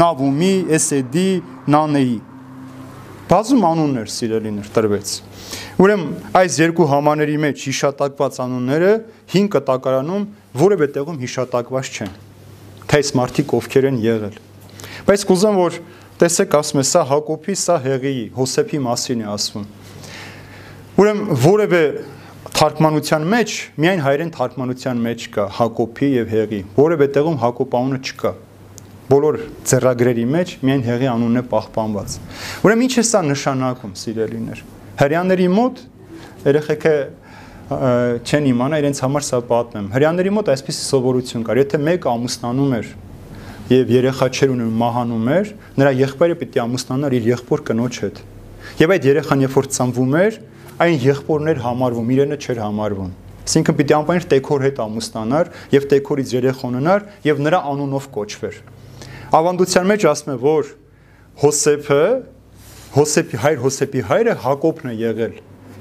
B: Նավումի, Էսեդի, Նանեի։ Բազում անուններ սիրելիներ տրվեց։ Ուրեմն այս երկու համաների մեջ հիշատակված անունները 5 կտակարանում որևէ տեղում հիշատակված չեն։ Թե այս մարդիկ ովքեր են եղել։ Բայց կուզեմ որ Տեսեք, ասում է, սա Հակոբի, սա Հեղիի, Հոսեփի մասին է ասվում։ Ուրեմն որևէ թարգմանության մեջ միայն հայերեն թարգմանության մեջ կա Հակոբի եւ Հեղի։ Որևէ տեղում Հակոբ անունը չկա բոլոր ծերագրերի մեջ միայն հեղի անունն է պահպանված։ Ուրեմն ի՞նչ է սա նշանակում, սիրելիներ։ Հрьяաների մոտ երեխեքը չեն իմանա իրենց համար սա պատմեմ։ Հрьяաների մոտ այսպես սովորություն կար, եթե մեկ ամուսնանում էր եւ երեխա չեր ունենում մահանում էր, նրա եղբայրը պիտի ամուսնանար իր եղբոր կնոջ հետ։ Եվ այդ երեխան երբ որ ծնվում էր, այն եղբորներ համարվում, իրենը չէր համարվում։ Այսինքն պիտի անպայման տեքոր հետ ամուսնանար եւ տեքորից երեխան ունենար եւ նրա անունով կոչվեր ավանդության մեջ ասում է, որ Հոսեփը, Հոսեփի հայր Հոսեփի հայրը Հակոբն է եղել։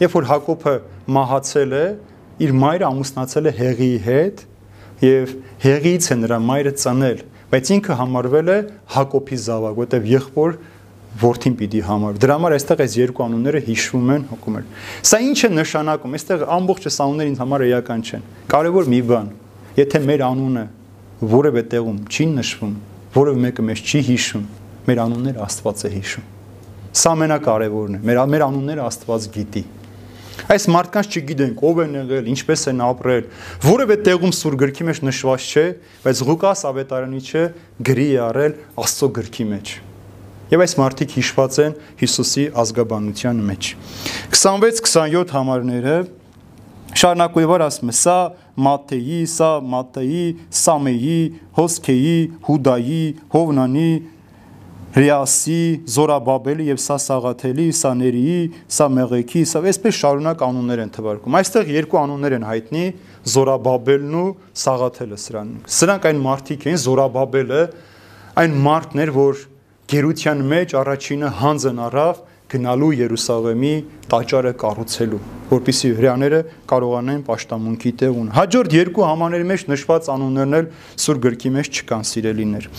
B: Երբ որ Հակոբը մահացել է, իր մայրը ամուսնացել է Հեղիի հետ եւ Հեղիից է նրա մայրը ծնել, բայց ինքը համարվել է Հակոբի զավակ, որտեղ եղբոր որդին պիտի համար։ Դրա համար այստեղ այս երկու անունները հիշվում են հոգումեր։ Սա ինչ է նշանակում։ Այստեղ ամբողջ անունները ինձ համար էական չեն։ Կարևոր մի բան, եթե մեր անունը որևէ տեղում չի նշվում, որևէ մեկը մեզ չի հիշում, մեր անունները Աստված է հիշում։ Սա ամենակարևորն է։ Մեր մեր անունները Աստված գիտի։ Այս մարդկանց չգիտենք ով են եղել, ինչպես են ապրել։ Որևէ տեղում սուր գրքի մեջ նշված չէ, բայց Ղուկաս ավետարանիչը գրի է արել Աստծո գրքի մեջ։ Եվ այս մարդիկ հիշված են Հիսուսի ազգաբանության մեջ։ 26-27 համարները շարունակույոր ասում է, սա Մատթեի, սա Մատթեի, Սամեի, Հոսքեի, Հուդայի, Հովնանի, Ռիասի, Զորաբաբելի եւ սա Սաղաթելի, սա Ներիի, սա Մեղեքի, սա այսպես շարունակ անուններ են թվարկում։ Այստեղ երկու անուններ են հայտնի՝ Զորաբաբելն ու Սաղաթելը սրանք։ Սրանք այն մարդիկ են, Զորաբաբելը այն մարդն էր, որ գերության մեջ առաջինը հանձն առավ գնալու Երուսաղեմի տաճարը կառուցելու, որպիսի հрьяաները կարողանային աշտամունքի տեղ ունենալ։ Հաջորդ երկու համաների մեջ նշված անուններն էլ Սուր գրքի մեջ չկան սիրելիներ։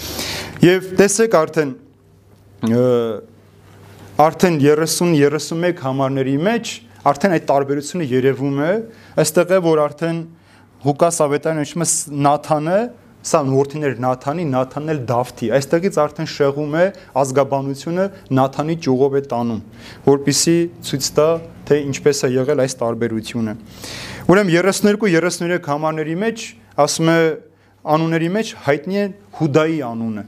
B: Եվ տեսեք արդեն արդեն 30-31 համարների մեջ արդեն այդ տարբերությունը երևում է, այստեղ է որ արդեն Ղուկաս ավետարանը նշում է Նաթանը Սա որդիներ Նաթանի, Նաթանն էլ Դավթի։ Այստեղից արդեն շեղում է ազգաբանությունը Նաթանի ճյուղով է տանում, որpիսի ցույց տա, թե ինչպես է եղել այս տարբերությունը։ Ուրեմն 32-33 համարների մեջ ասում է անունների մեջ հայտնի է Հուդայի անունը։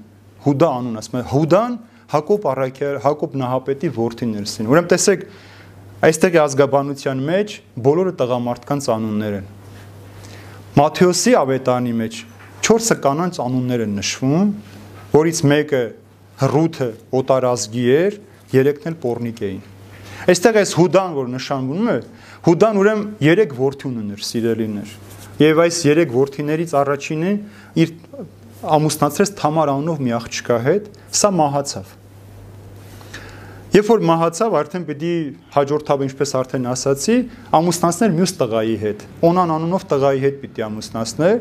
B: Հուդա անուն ասում է Հուդան Հակոբ առաքյալ Հակոբ նահապետի որդիներ սին։ Ուրեմն տեսեք այստեղ ազգաբանության մեջ բոլորը տղամարդկանց անուններ են։ Մատթեոսի ավետանի մեջ 4 կանանց անուններ են նշվում, որից մեկը Ռութը օտարազգի էր, երեքն էլ Պորնիկ էին։ Այստեղ այս Հուդան, որ նշանվում է, Հուդան ուրեմն 3 որդի ուներ, սիրելիներ։ Եվ այս 3 որդիներից առաջինը իր ամուսնացրեց Թամար անունով մի աղջկա հետ, սա մահացավ։ Երբ որ մահացավ, արդեն պիտի հաջորդ հավ ինչպես արդեն ասացի, ամուսնացներ մյուս տղայի հետ։ Օնան անունով տղայի հետ պիտի ամուսնացներ։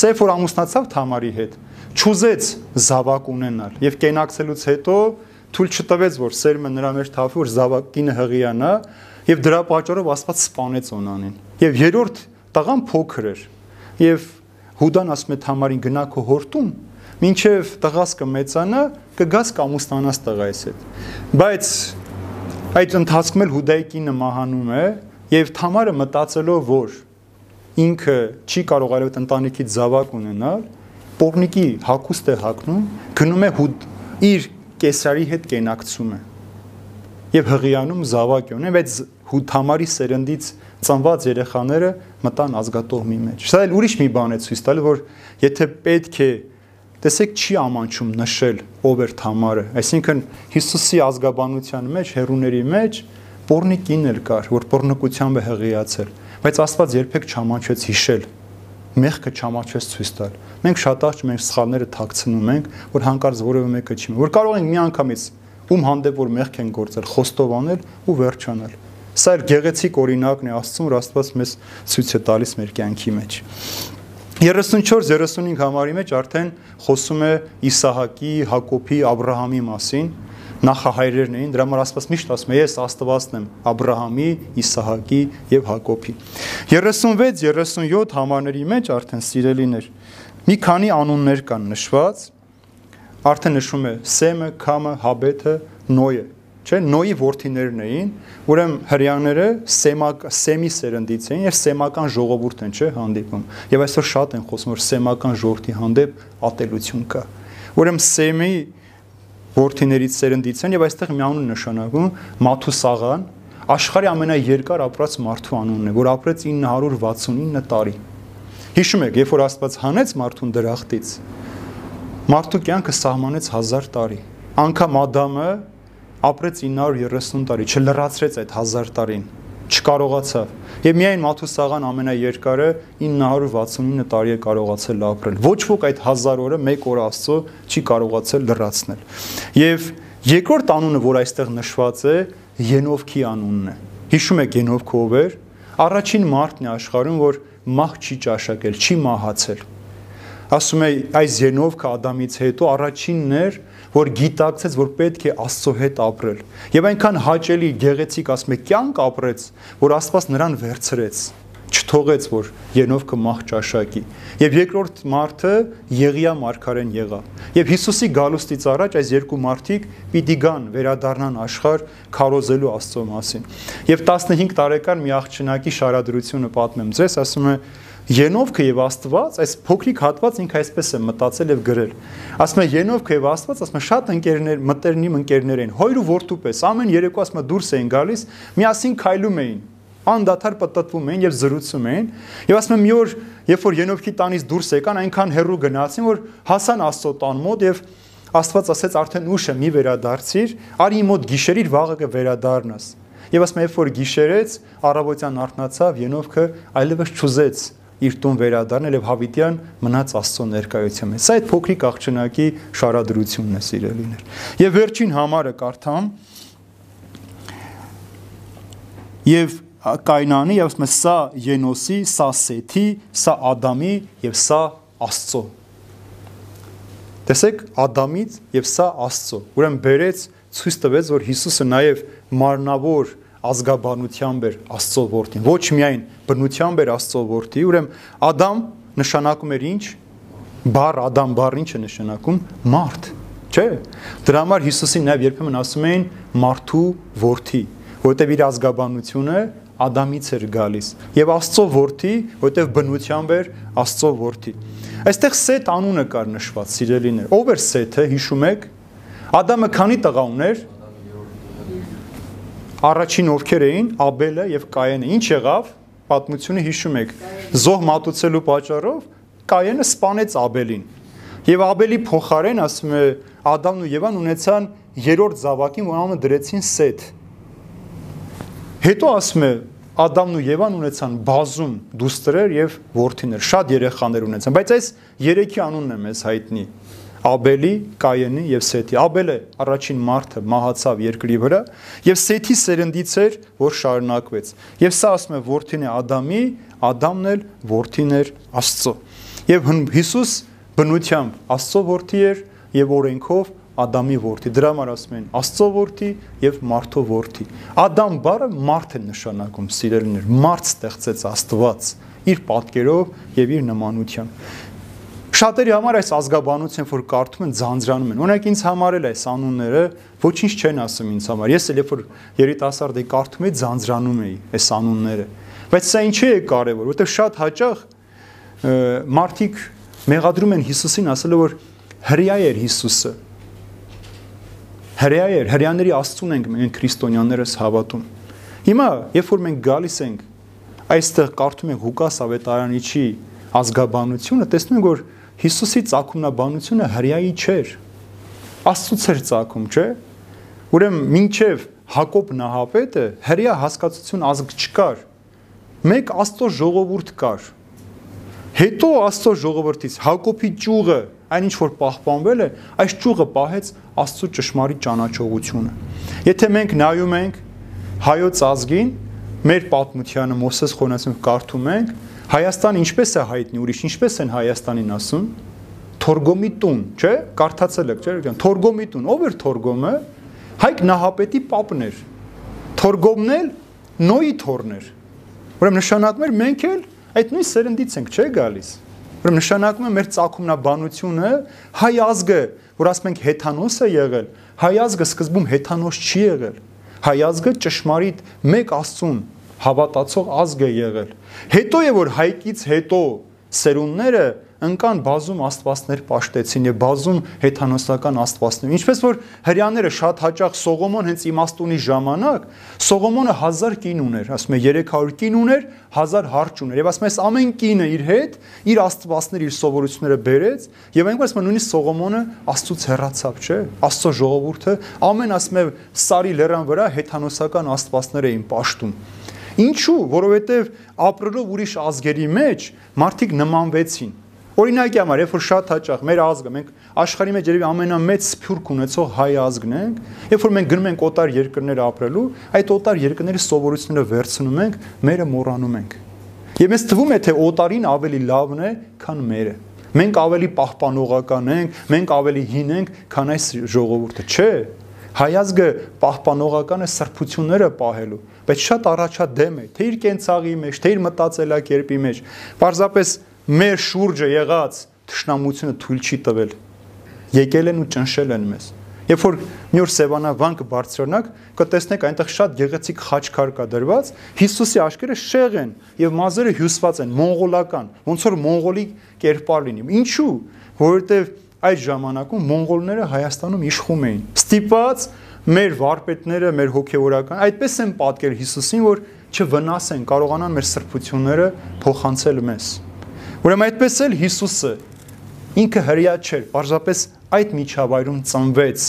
B: Սա երբ որ ամուսնացավ Թամարի հետ, ճուզեց զավակ ունենալ եւ կենակցելուց հետո թույլ չտվեց, որ սերմը նրա մեջ թափի, որ զավակինը հղիանա, եւ դրա պատճառով Աստված սպանեց Օնանին։ Եվ երրորդ տղան փոքր էր։ Եվ Հուդան ասում է Թամարին գնա քո հորտում մինչև տղաս կմեծանա, կգաս կամուստանաս տղայից հետ։ Բայց այդ ընթացքում էլ Հուդայի կինը մահանում է եւ Թամարը մտածելով, որ ինքը չի կարող այլև ընտանիքից զավակ ունենալ, Պողնիկի հակուստ է հակնում, գնում է Հուդ իր կեսարի հետ կենակցում է եւ հղիանում զավակ ունեն, բայց Հութամարի սերնդից ծնված երեխաները մտան ազգատողմի մեջ։ Սա էլ ուրիշ մի բան է ցույց տալու, որ եթե պետք է տեսեք չի ամանչում նշել ով էր Թամարը, այսինքն Հիսուսի ազգաբանության մեջ, հերուների մեջ Պորնիկին էլ կար, որ Պորնիկությամբ է հղիացել, բայց Աստված երբեք չամանչեց հիշել մեղքը չամաչես ցույց տալ։ Մենք շատ աղջ մենք սխալները թաքցնում ենք, որ հանկարծ որևէ մեկը չի, որ կարող ենք միանգամից ում հանդեպ որ մեղք են գործել, խոստովանել ու վերջանալ։ Սա էլ գեղեցիկ օրինակն է Աստծուն, որ Աստված մեզ ցույց է տալիս մեր կյանքի մեջ։ 34-35 համարի մեջ արդեն խոսում է Իսահակի, Հակոբի, Աբ รา համի մասին, նախահայրերն էին, դրա համար Աստված միշտ ասում է ես Աստվածն եմ Աբ รา համի, Իսահակի եւ Հակոբի։ 36-37 համարների մեջ արդեն սիրելիներ մի քանի անուններ կան նշված, արդեն նշում է Սեմը, Քամը, Հաբեթը, Նոյը։ չէ, նոյի worth-իներն էին, ուրեմն հрьяները սեմակ սեմի սերնդից էին եւ սեմական ժողովուրդ են, չէ, հանդիպում։ Եվ այսօր շատ են խոսում, որ սեմական ժողովրդի հանդեպ ատելություն կա։ Ուրեմն սեմի worth-իներից սերնդից են եւ այստեղ միանուն նշանակում Մաթուսաղան, աշխարհի ամենաերկար ապրած մարդու անունն է, որ ապրեց 969 տարի։ Հիշում եք, երբ որ Աստված հանեց մարդուն դրախտից, մարդու կյանքը սահմանեց 1000 տարի։ Անկամ Ադամը ապրեց 930 տարի, չլրացրեց այդ 1000 տարին, չկարողացավ։ Եվ միայն Մաթուսաղան ամենաերկարը 969 տարի է կարողացել ապրել։ Ոչ ոք այդ 1000 օրը մեկ օր Աստծո չի կարողացել լրացնել։ Եվ երկրորդ անունը, որ այստեղ նշված է, Ենովքի անունն է։ Հիշում եք Ենովքը ով էր։ Առաջին մարդն է աշխարհում, որ մահ չի ճաշակել, չի մահացել ասում է այս Ենովքը Ադամից հետո առաջինն էր, որ գիտակցեց, որ պետք է Աստծո հետ ապրել։ Եվ այնքան հաճելի, գեղեցիկ ասում է, կյանք ապրեց, որ Աստված նրան վերցրեց չթողեց որ Ենովքը մահ ճաշակի եւ երկրորդ մարդը Եղիա մարգարեն եղա եւ Հիսուսի գալուստից առաջ այս երկու մարդիկ պիտի գան վերադառնան աշխարհ քարոզելու Աստծո մասին եւ 15 տարեկան մի աղջնակի շարադրությունը պատմեմ ձեզ ասում է Ենովքը եւ Աստված, այս փոքրիկ հատված ինքը այսպես է մտածել եւ գրել։ Ասում է Ենովքը եւ Աստված, ասում է շատ ընկերներ, մտերնիմ ընկերներ են, հոյր ու որդու պես, ամեն երեկո ասում է դուրս էին գալիս, միասին քայլում էին, անդադար պատտվում էին եւ զրուցում էին։ Եվ ասում եմ մի օր, երբ որ Ենովքի տանից դուրս եկան, այնքան հեռու գնացին, որ հասան Աստծո տան մոտ եւ Աստված ասեց արդեն ուշ է, մի վերադարձիր, արի մոտ գիշերիր վաղը կվերադառնաս։ Եվ ասում եմ, երբ որ գիշերեց, առավոտյան արթնացավ, Ենովքը այլևս չուզեց իր տուն վերադառնել եւ հավիտյան մնաց Աստծո ներկայության մեջ։ Սա այդ փոքրիկ աղջնակի շարադրությունն է, սիրելիներ։ Եվ վերջին համարը կարդամ։ Եվ Կայնանի եւ ասում է սա Ենոսի, սա Սեթի, սա Ադամի եւ սա Աստծո։ Տեսեք, Ադամից եւ սա Աստծո։ Ուրեմն բերեց ցույց տվեց, որ Հիսուսը նաեւ մարնավոր ազգաբանությամբ էր Աստծո որդին, ոչ միայն բնությամբ էր Աստծո որդի, ուրեմն Ադամ նշանակում էր ինչ? Բառ Ադամ բառը ինչ է նշանակում? Մարդ, չէ՞։ Դրա համար Հիսուսին նաև երբեմն ասում էին մարդու որդի, որովհետև իր ազգաբանությունը Ադամից էր գալիս եւ Աստծո որդի, որովհետեւ բնությամբ էր Աստծո որդի։ Այստեղ Սեթ անունը կար նշված, սիրելիներ։ Ով էր Սեթը, հիշում եք։ Ադամը քանի տղա ուներ առաջին ովքեր էին Աբելը եւ Կայենը։ Ինչ եղավ պատմությունը հիշում եք, զոհ մատուցելու պատճառով Կայենը սپانեց Աբելին։ Եվ Աբելի փոխարեն, ասում է, Ադամն ու Եվան ունեցան երրորդ զավակին, որ անունը դրեցին Սեթ։ Հետո ասում է, Ադամն ու Եվան ունեցան բազում դուստրեր եւ որդիներ, շատ երեխաներ ունեցան, բայց այս երեքի անունն է մեզ հայտնի։ Աբելի, Կայենի եւ Սեթի։ Աբելը առաջին մարդը մահացավ երկրի վրա եւ Սեթի սերնդից էր, որ շարունակվեց։ Եվ սա ասում է որդին է Ադամի, Ադամն էլ որդին էր Աստծո։ Եվ Հիսուս բնությամբ Աստծո որդի էր եւ օրենքով Ադամի որդի։ Դրա համար ասում են Աստծո որդի եւ մարդու որդի։ Ադամ բառը մարդ է նշանակում, սիրելիներ, մարդ ստեղծեց Աստված իր պատկերով եւ իր նմանությամբ։ Շատերի համար այս ազգաբանությամբ որ կարդում են ձանձրանում են։ Օրինակ ինձ համար էլ այս անունները ոչինչ չեն ասում ինձ համար։ Ես էլ երբ որ երիտասարդ էի կարդում էի ձանձրանում էի այս անունները։ Բայց սա ինչի է կարևոր, որովհետև շատ հաճախ մարդիկ մեղադրում են Հիսուսին ասելով որ հрья էր Հիսուսը։ Հрья էր, հрьяների Աստծուն ենք մենք քրիստոնյաներս հավատում։ Հիմա, երբ որ մենք գալիս ենք այստեղ կարդում ենք Ղուկաս ավետարանիչի ազգաբանությունը, տեսնում ենք որ Հիսուսի ցակումնաբանությունը հрьяի չէր։ Աստծուց էր ցակում, չէ՞։ Ուրեմն մինչև Հակոբ նահապետը հрья հասկացություն ազգ չկար։ Մեկ Աստծո ժողովուրդ կար։ Հետո Աստծո ժողովրդից Հակոբի ճյուղը, այն ինչ որ պահպանվել է, այս ճյուղը պահեց Աստծո ճշմարիտ ճանաչողությունը։ Եթե մենք նայում ենք հայոց ազգին, մեր պատմությանը Մոսես Խոնասյանը կարդում ենք, Հայաստան ինչպես է հայտնի, ուրիշ ինչպես են Հայաստանին ասում։ Թորգոմի տուն, չէ՞, կարդացել եք, չէ՞, Թորգոմի տուն, ով էր Թորգոմը։ Հայկ Նահապետի պապն էր։ Թորգոմն էլ Նոյի թորն էր։ Ուրեմն նշանակում էր մենք էլ այդ նույն սերնդից ենք, չէ՞ գալիս։ Ուրեմն նշանակում է մեր ցակումնաբանությունը հայ ազգը, որ ասում ենք հեթանոս է եղել, հայազգը սկզբում հեթանոս չի եղել։ Հայազգը ճշմարիտ մեկ Աստծուն հավատացող ազգ է եղել։ Հետո է որ հայկից հետո սերունդները ընկան բազում աստվածներ ճաշտեցին եւ բազում հեթանոսական աստվածներ։ Ինչպես որ հрьяաները շատ հաճախ Սողոմոն հենց իմաստունի ժամանակ Սողոմոնը 1000 կին ուներ, ասում է 300 կին ուներ, 1000 հարճ ուներ եւ ասում է ամեն կինը իր հետ իր աստվածներ, իր սովորությունները բերեց եւ այնքան ասում է նույնիսկ Սողոմոնը Աստծուց հեռացավ, չէ՞։ Աստծո ժողովուրդը ամեն ասում է Սարի լեռան վրա հեթանոսական աստվածներ էին ճաշտում։ Ինչու? Որովհետև ապրելով ուրիշ ազգերի մեջ մարդիկ նմանվեցին Օրինակի համար, երբ որ շատ հաճախ մեր ազգը, մենք աշխարհի մեջ երևի ամենամեծ սփյուռք ունեցող հայ ազգն ենք, երբ որ մենք գնում ենք օտար երկրներ ապրելու, այդ օտար երկրների սովորությունները վերցնում ենք, մերը մոռանում ենք։ Եվ մեզ թվում է, թե օտարին ավելի լավն է, քան մերը։ Մենք ավելի պահպանողական ենք, մենք ավելի հին ենք, քան այս ժողովուրդը, չէ։ Հայազգը պահպանողական է սրբությունները պահելու, բայց շատ առաջադեմ է, թե իր կենցաղի մեջ, թե իր մտածելակերպի մեջ։ Պարզապես մեր շուրջը եղած թշնամությունը թույլ չի տվել։ Եկել են ու ճնշել են մեզ։ Երբ որ մի օր Սևանավան կբարձրանաք, կտեսնեք այնտեղ շատ գեղեցիկ խաչքար կա դրված, Հիսուսի աշկերը շեղ են եւ մազերը հյուսված են, մոնղոլական, ոնց որ մոնղոլի կերպար լինի։ Ինչու՞։ Որովհետեւ այդ ժամանակում մոնղոլները Հայաստանում իշխում էին։ Ստիպած մեր վարպետները, մեր հոգևորական, այդպես են պատկեր Հիսուսին, որ չվնասեն, կարողանան մեր սրբությունները փոխանցել մեզ։ Ուրեմն այդպես էլ Հիսուսը ինքը հрья չէր, պարզապես այդ միջավայրում ծնվեց,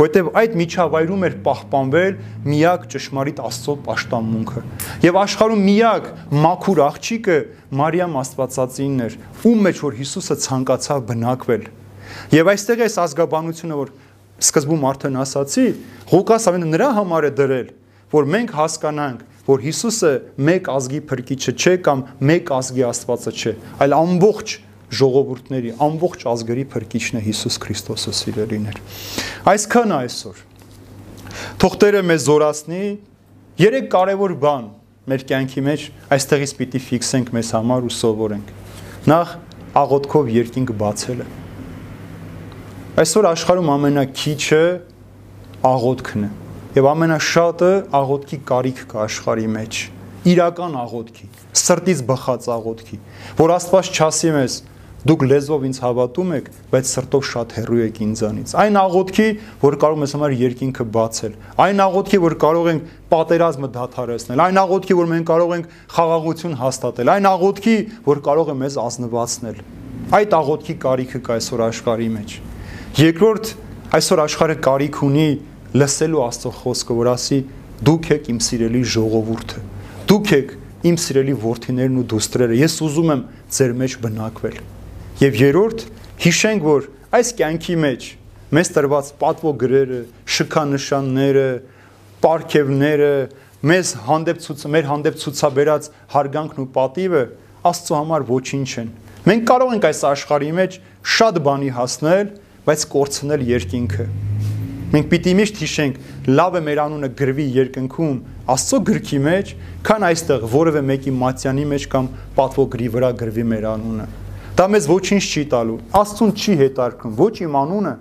B: որտեղ այդ միջավայրում էր պահպանվել միակ ճշմարիտ Աստծո աշտամունքը։ Եվ աշխարհում միակ մաքուր աղջիկը Մարիամ Աստվածածինն էր, ում մեջ որ Հիսուսը ցանկացավ բնակվել։ Եվ այստեղ է այս ազգաբանությունը, որ սկզբում արդեն ասացի, Ղուկաս ավենը նրա համար է դրել, որ մենք հասկանանք, որ Հիսուսը մեկ ազգի փրկիչը չէ կամ մեկ ազգի Աստվածը չէ, այլ ամբողջ ժողովուրդների, ամբողջ ազգերի փրկիչն է Հիսուս Քրիստոսը սիրելիներ։ Այսքան այսօր։ Թող Տերը մեզ զորացնի երեք կարևոր բան մեր կյանքի մեջ այստեղից պիտի ֆիքսենք մեզ համար ու սովորենք։ Նախ աղոթքով երկինք բացելը։ Այսօր աշխարհում ամենակիչը աղոթքն է եւ ամենաշատը աղոթքի կարիք կա աշխարհի մեջ. Իրական աղոթքի սրտից բխած աղոթքի որ Աստված չասի մեզ դուք լեզվով ինձ հավատում եք բայց սրտով շատ հեռու եք ինձանից այն աղոթքի որ կարող ես համար երկինքը բացել այն աղոթքի որ կարող ենք պատերազմը դադարեցնել այն աղոթքի որ մենք կարող ենք խաղաղություն հաստատել այն աղոթքի որ կարող է մեզ ազնվացնել այդ աղոթքի կարիքը կա այսօր աշխարհի մեջ երկրորդ այսօր աշխարհը կարիք ունի լսելու Աստծո խոսքը, որ ասի դուք եք իմ սիրելի ժողովուրդը։ Դուք եք իմ սիրելի որդիներն ու դուստրերը։ Ես ուզում եմ ձեր մեջ բնակվել։ Եվ երրորդ, հիշենք, որ այս կյանքի մեջ մեզ տրված պատվո գրերը, շքանշանները, պարգևները, մեզ հանդեպ ցույց մեր հանդեպ ցուցաբերած հարգանքն ու պատիվը Աստծո համար ոչինչ են։ Մենք կարող ենք այս աշխարհի մեջ շատ բանի հասնել, բայց կորցնել երկինքը։ Մենք պիտի միշտ հիշենք, լավ է մեր անունը գրվի երկնքում Աստծո գրքի մեջ, քան այստեղ որևէ մեկի մատյանի մեջ կամ պատվոգրի վրա գրվի մեր անունը։ Դա մեզ ոչինչ չի տալու։ Աստծուն չի հետարկում ոչ իմ անունը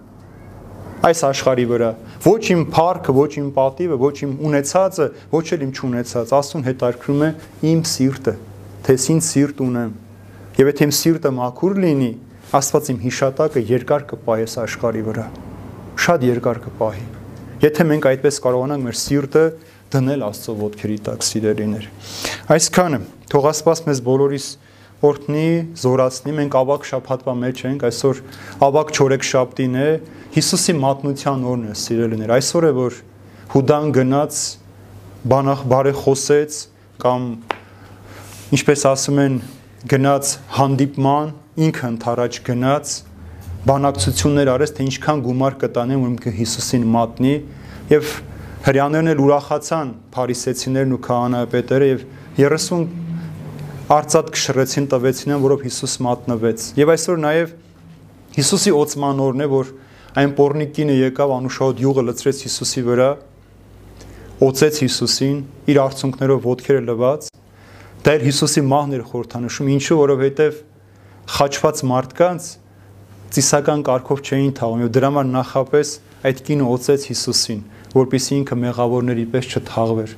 B: այս աշխարի վրա, ոչ իմ փառքը, ոչ իմ պատիվը, ոչ իմ ունեցածը, ոչ էլ իմ չունեցած։ Աստուն հետարկում է իմ սիրտը, թե ինձ սիրտ ունեմ։ Եվ եթե իմ սիրտը մաքուր լինի, Աստված իմ հիշատակը երկար կպայես աշխարի վրա շատ երկար կպահի։ Եթե մենք այդպես կարողանանք մեր սիրտը դնել Աստծո ոտքերի տակ սիրելիներ։ Այսքանը թող Աստված մեզ բոլորիս օրհնի, զորացնի, մենք ավակ շաբաթվա մեջ ենք, այսօր ավակ չորեք շաբթին է, Հիսուսի մատնության օրն է, սիրելիներ։ Այսօր է որ Հուդան գնաց բանախ բարեխոսեց կամ ինչպես ասում են գնաց հանդիպման, ինքը ընթարաջ գնաց, բանակցություններ արեց, թե ինչքան գումար կտանեն, որ ինքը Հիսուսին մատնի եւ հрьяաներն էլ ուրախացան փարիսեցիներն ու քահանայապետերը եւ 30 արծաթ կշռեցին տվեցին, որով Հիսուս մատնվեց։ Եվ այսօր նաեւ Հիսուսի օծմանորն է, որ այն պորնիկինը եկավ անուշահոտ յուղը լցրեց Հիսուսի վրա, օծեց Հիսուսին, իր արցունքներով ոդքերը լվաց Դա էլ Հիսուսի մահն էր խորհրդանշում, ինչու որովհետև խաչված մարդկանց ծիսական կարգով չէին թաղում եւ դրա համար նախապես այդ կինը օծեց Հիսուսին, որպեսզի ինքը մեղավորների պես չթաղվեր։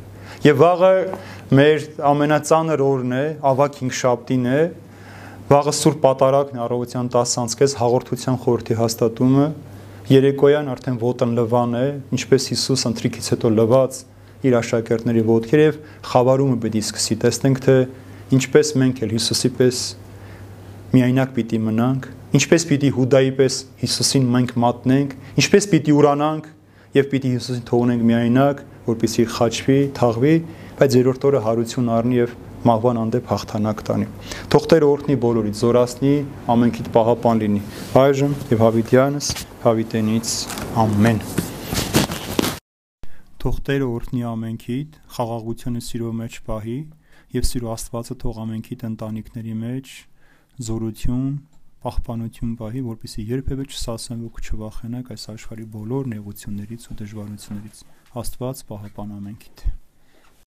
B: Եվ վաղը մեր ամենածանր օրն է, ավակ 5 շաբթին է, վաղը Սուրբ Պատարագն առավոտյան 10-ից հաղորդության խորհրդի հաստատումը, երեկոյան արդեն ոտն լվան է, ինչպես Հիսուս ընտրիկից հետո լված իր աշակերտների ոտքեր եւ խավարումը պետք է սկսի։ Տեսնենք թե ինչպես մենք էլ Հիսուսի պես միայնակ պիտի մնանք, ինչպես պիտի Հուդայի պես Հիսուսին մենք մատնենք, ինչպես պիտի ուրանանք եւ պիտի Հիսուսին թողնենք միայնակ, որպեսզի խաչվի, թաղվի, բայց երրորդ օրը հարություն առնի եւ մահվան անդեպ հաղթանակ տանի։ Թող Տերը օրհնի բոլորիդ, զորացնի, ամենքիդ պահապան լինի։ Այժմ եւ հավիտյանս, հավիտենից ամեն։ Թող Տերը օրհնի ամենքիդ, խաղաղությունը սիրո մեջ պահի եւ սիրո Աստվածը թող ամենքիդ ընտանիքների մեջ զորություն, պահպանություն պահի, որպեսզի երբևէ չսասնվեք ու չվախենաք այս աշխարհի բոլոր նեղություններից ու դժվարություններից։ Աստված պահապան ամենքիդ։